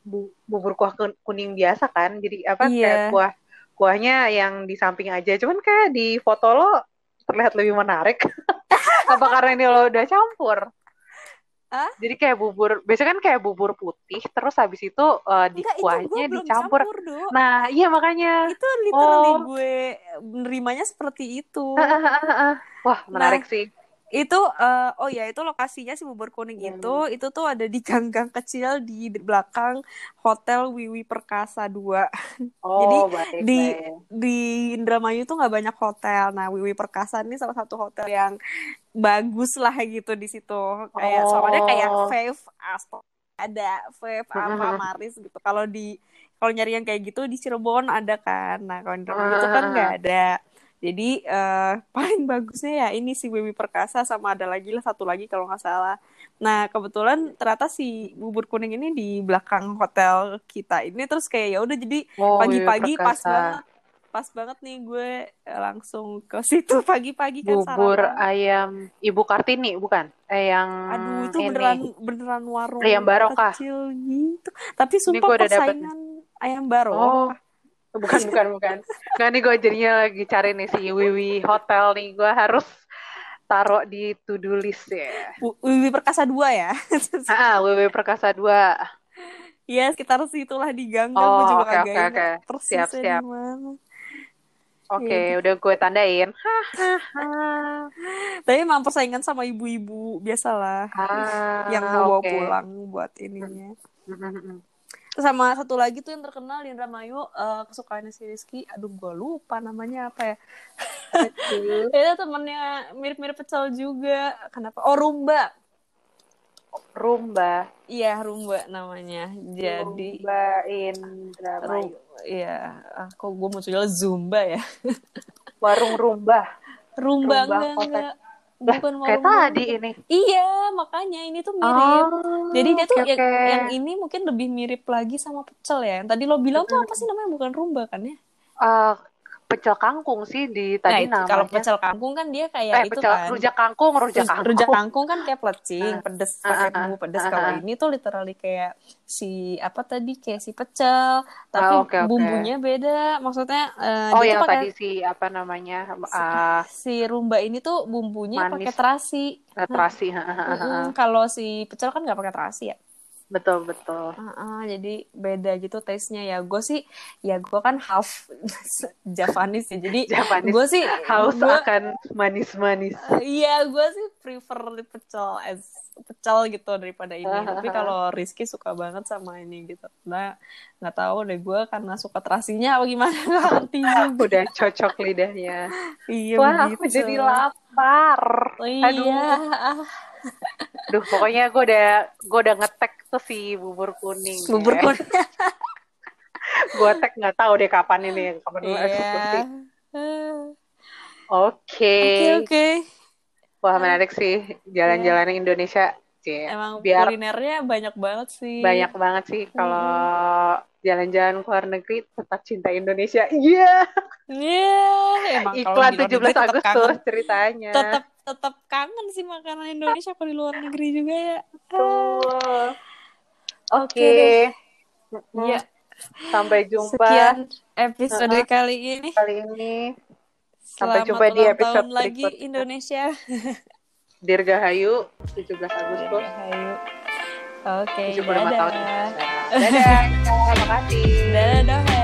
S2: bu, bubur kuah kuning biasa kan jadi apa yeah. kayak kuah kuahnya yang di samping aja cuman kayak di foto lo terlihat lebih menarik apa karena ini lo udah campur Hah? Jadi kayak bubur, biasanya kan kayak bubur putih, terus habis itu uh, di Enggak, kuahnya itu dicampur. Campur, nah, iya makanya.
S1: Itu literally oh. gue menerimanya seperti itu.
S2: Wah, menarik nah, sih
S1: itu uh, oh ya itu lokasinya si bubur kuning hmm. itu itu tuh ada di gang-gang kecil di belakang hotel Wiwi Perkasa 2 oh, jadi baik, di baik. di Indramayu tuh nggak banyak hotel. Nah Wiwi Perkasa ini salah satu hotel yang bagus lah gitu di situ. Kayak oh. soalnya kayak Fave Astor ada Fave apa Maris gitu. Kalau di kalau nyari yang kayak gitu di Cirebon ada kan. Nah kalau di Indramayu itu kan nggak ada jadi uh, paling bagusnya ya ini si Wiwi Perkasa sama ada lagi lah satu lagi kalau nggak salah. Nah kebetulan ternyata si bubur kuning ini di belakang hotel kita ini terus kayak ya udah jadi oh, pagi-pagi oh, pas banget pas banget nih gue langsung ke situ pagi-pagi kan
S2: bubur sarapan. ayam ibu kartini bukan? Eh yang
S1: aduh itu ini. beneran beneran warung
S2: ayam barokah.
S1: kecil gitu. Tapi sumpah persaingan ayam barokah. Oh
S2: bukan bukan bukan. Nggak nih gue jadinya lagi cari nih si Wiwi Hotel nih. Gue harus taruh di to do list ya.
S1: Wiwi Perkasa dua ya?
S2: Ah Wiwi Perkasa dua.
S1: Iya sekitar situlah di gang kan oh, juga
S2: okay, okay, okay. siap siap. Oke, okay, ya. udah gue tandain.
S1: Tapi emang persaingan sama ibu-ibu biasalah. Ah, yang bawa pulang buat ininya. Sama satu lagi tuh yang terkenal di Indramayu uh, kesukaannya si Rizky. Aduh gue lupa namanya apa ya. Itu temennya mirip-mirip pecel juga. Kenapa? Oh Rumba.
S2: Rumba.
S1: Iya Rumba namanya. Jadi
S2: Rumba Indramayu
S1: iya kok gue munculnya Zumba ya.
S2: Warung Rumba.
S1: Rumba, Rumba enggak, enggak
S2: bukan kayak tadi ini.
S1: Iya makanya ini tuh mirip. Oh, jadi dia tuh okay, yang, yang ini mungkin lebih mirip lagi sama pecel ya. Yang tadi lo bilang tuh apa sih namanya? Bukan rumba kan ya?
S2: Uh, pecel kangkung sih di tadi nah, namanya.
S1: Kalau pecel kangkung kan dia kayak eh, itu pecel, kan.
S2: Rujak kangkung, rujak kangkung.
S1: Rujak kangkung kan kayak plecing, uh, pedes uh, pakai bumbu uh, pedes. Uh, Kalau ini tuh literally kayak si apa tadi kayak si pecel, tapi uh, okay, bumbunya beda. Maksudnya
S2: uh, Oh, yang pake, tadi si apa namanya?
S1: Uh, si, si rumba ini tuh bumbunya pakai terasi.
S2: Uh, terasi,
S1: uh, Kalau si pecel kan nggak pakai terasi ya
S2: betul betul.
S1: Uh, uh, jadi beda gitu taste-nya. Ya gue sih ya gue kan half Javanese ya. Jadi gue sih
S2: haus gua, akan manis-manis.
S1: Uh, iya gue sih prefer pecel as pecel gitu daripada ini uh, tapi kalau Rizky suka banget sama ini gitu. Nah nggak tahu deh gue karena suka terasinya apa gimana
S2: ngerti udah cocok lidahnya. Iya wah begitu. aku jadi lapar.
S1: Oh, iya. aduh
S2: Duh, pokoknya gue udah gue udah ngetek tuh si bubur kuning.
S1: Bubur ya. kuning.
S2: gue tek nggak tahu deh kapan ini, kapan yeah. eksekusi. Oke.
S1: Oke, oke.
S2: Wah, menarik sih jalan-jalan Indonesia Cie.
S1: Emang
S2: Biar
S1: kulinernya banyak banget sih.
S2: banyak banget sih kalau jalan-jalan ke luar negeri tetap cinta Indonesia. Iya.
S1: Iya, emang kalau
S2: Iklan
S1: di luar
S2: 17
S1: negeri tetap
S2: Agustus ceritanya.
S1: Tetap tetap kangen sih makanan Indonesia kalau di luar negeri juga ya.
S2: Betul. Oke.
S1: Deh.
S2: Mm-mm.
S1: Iya.
S2: Sampai jumpa
S1: Sekian episode
S2: Uh-uh.
S1: kali ini.
S2: kali ini. Sampai
S1: Selamat
S2: jumpa di episode
S1: tahun lagi
S2: berikutnya.
S1: Indonesia.
S2: Dirgahayu 17 Agustus.
S1: Ayo. Oke,
S2: 75 tahun
S1: dadah.
S2: Dadah. Terima kasih.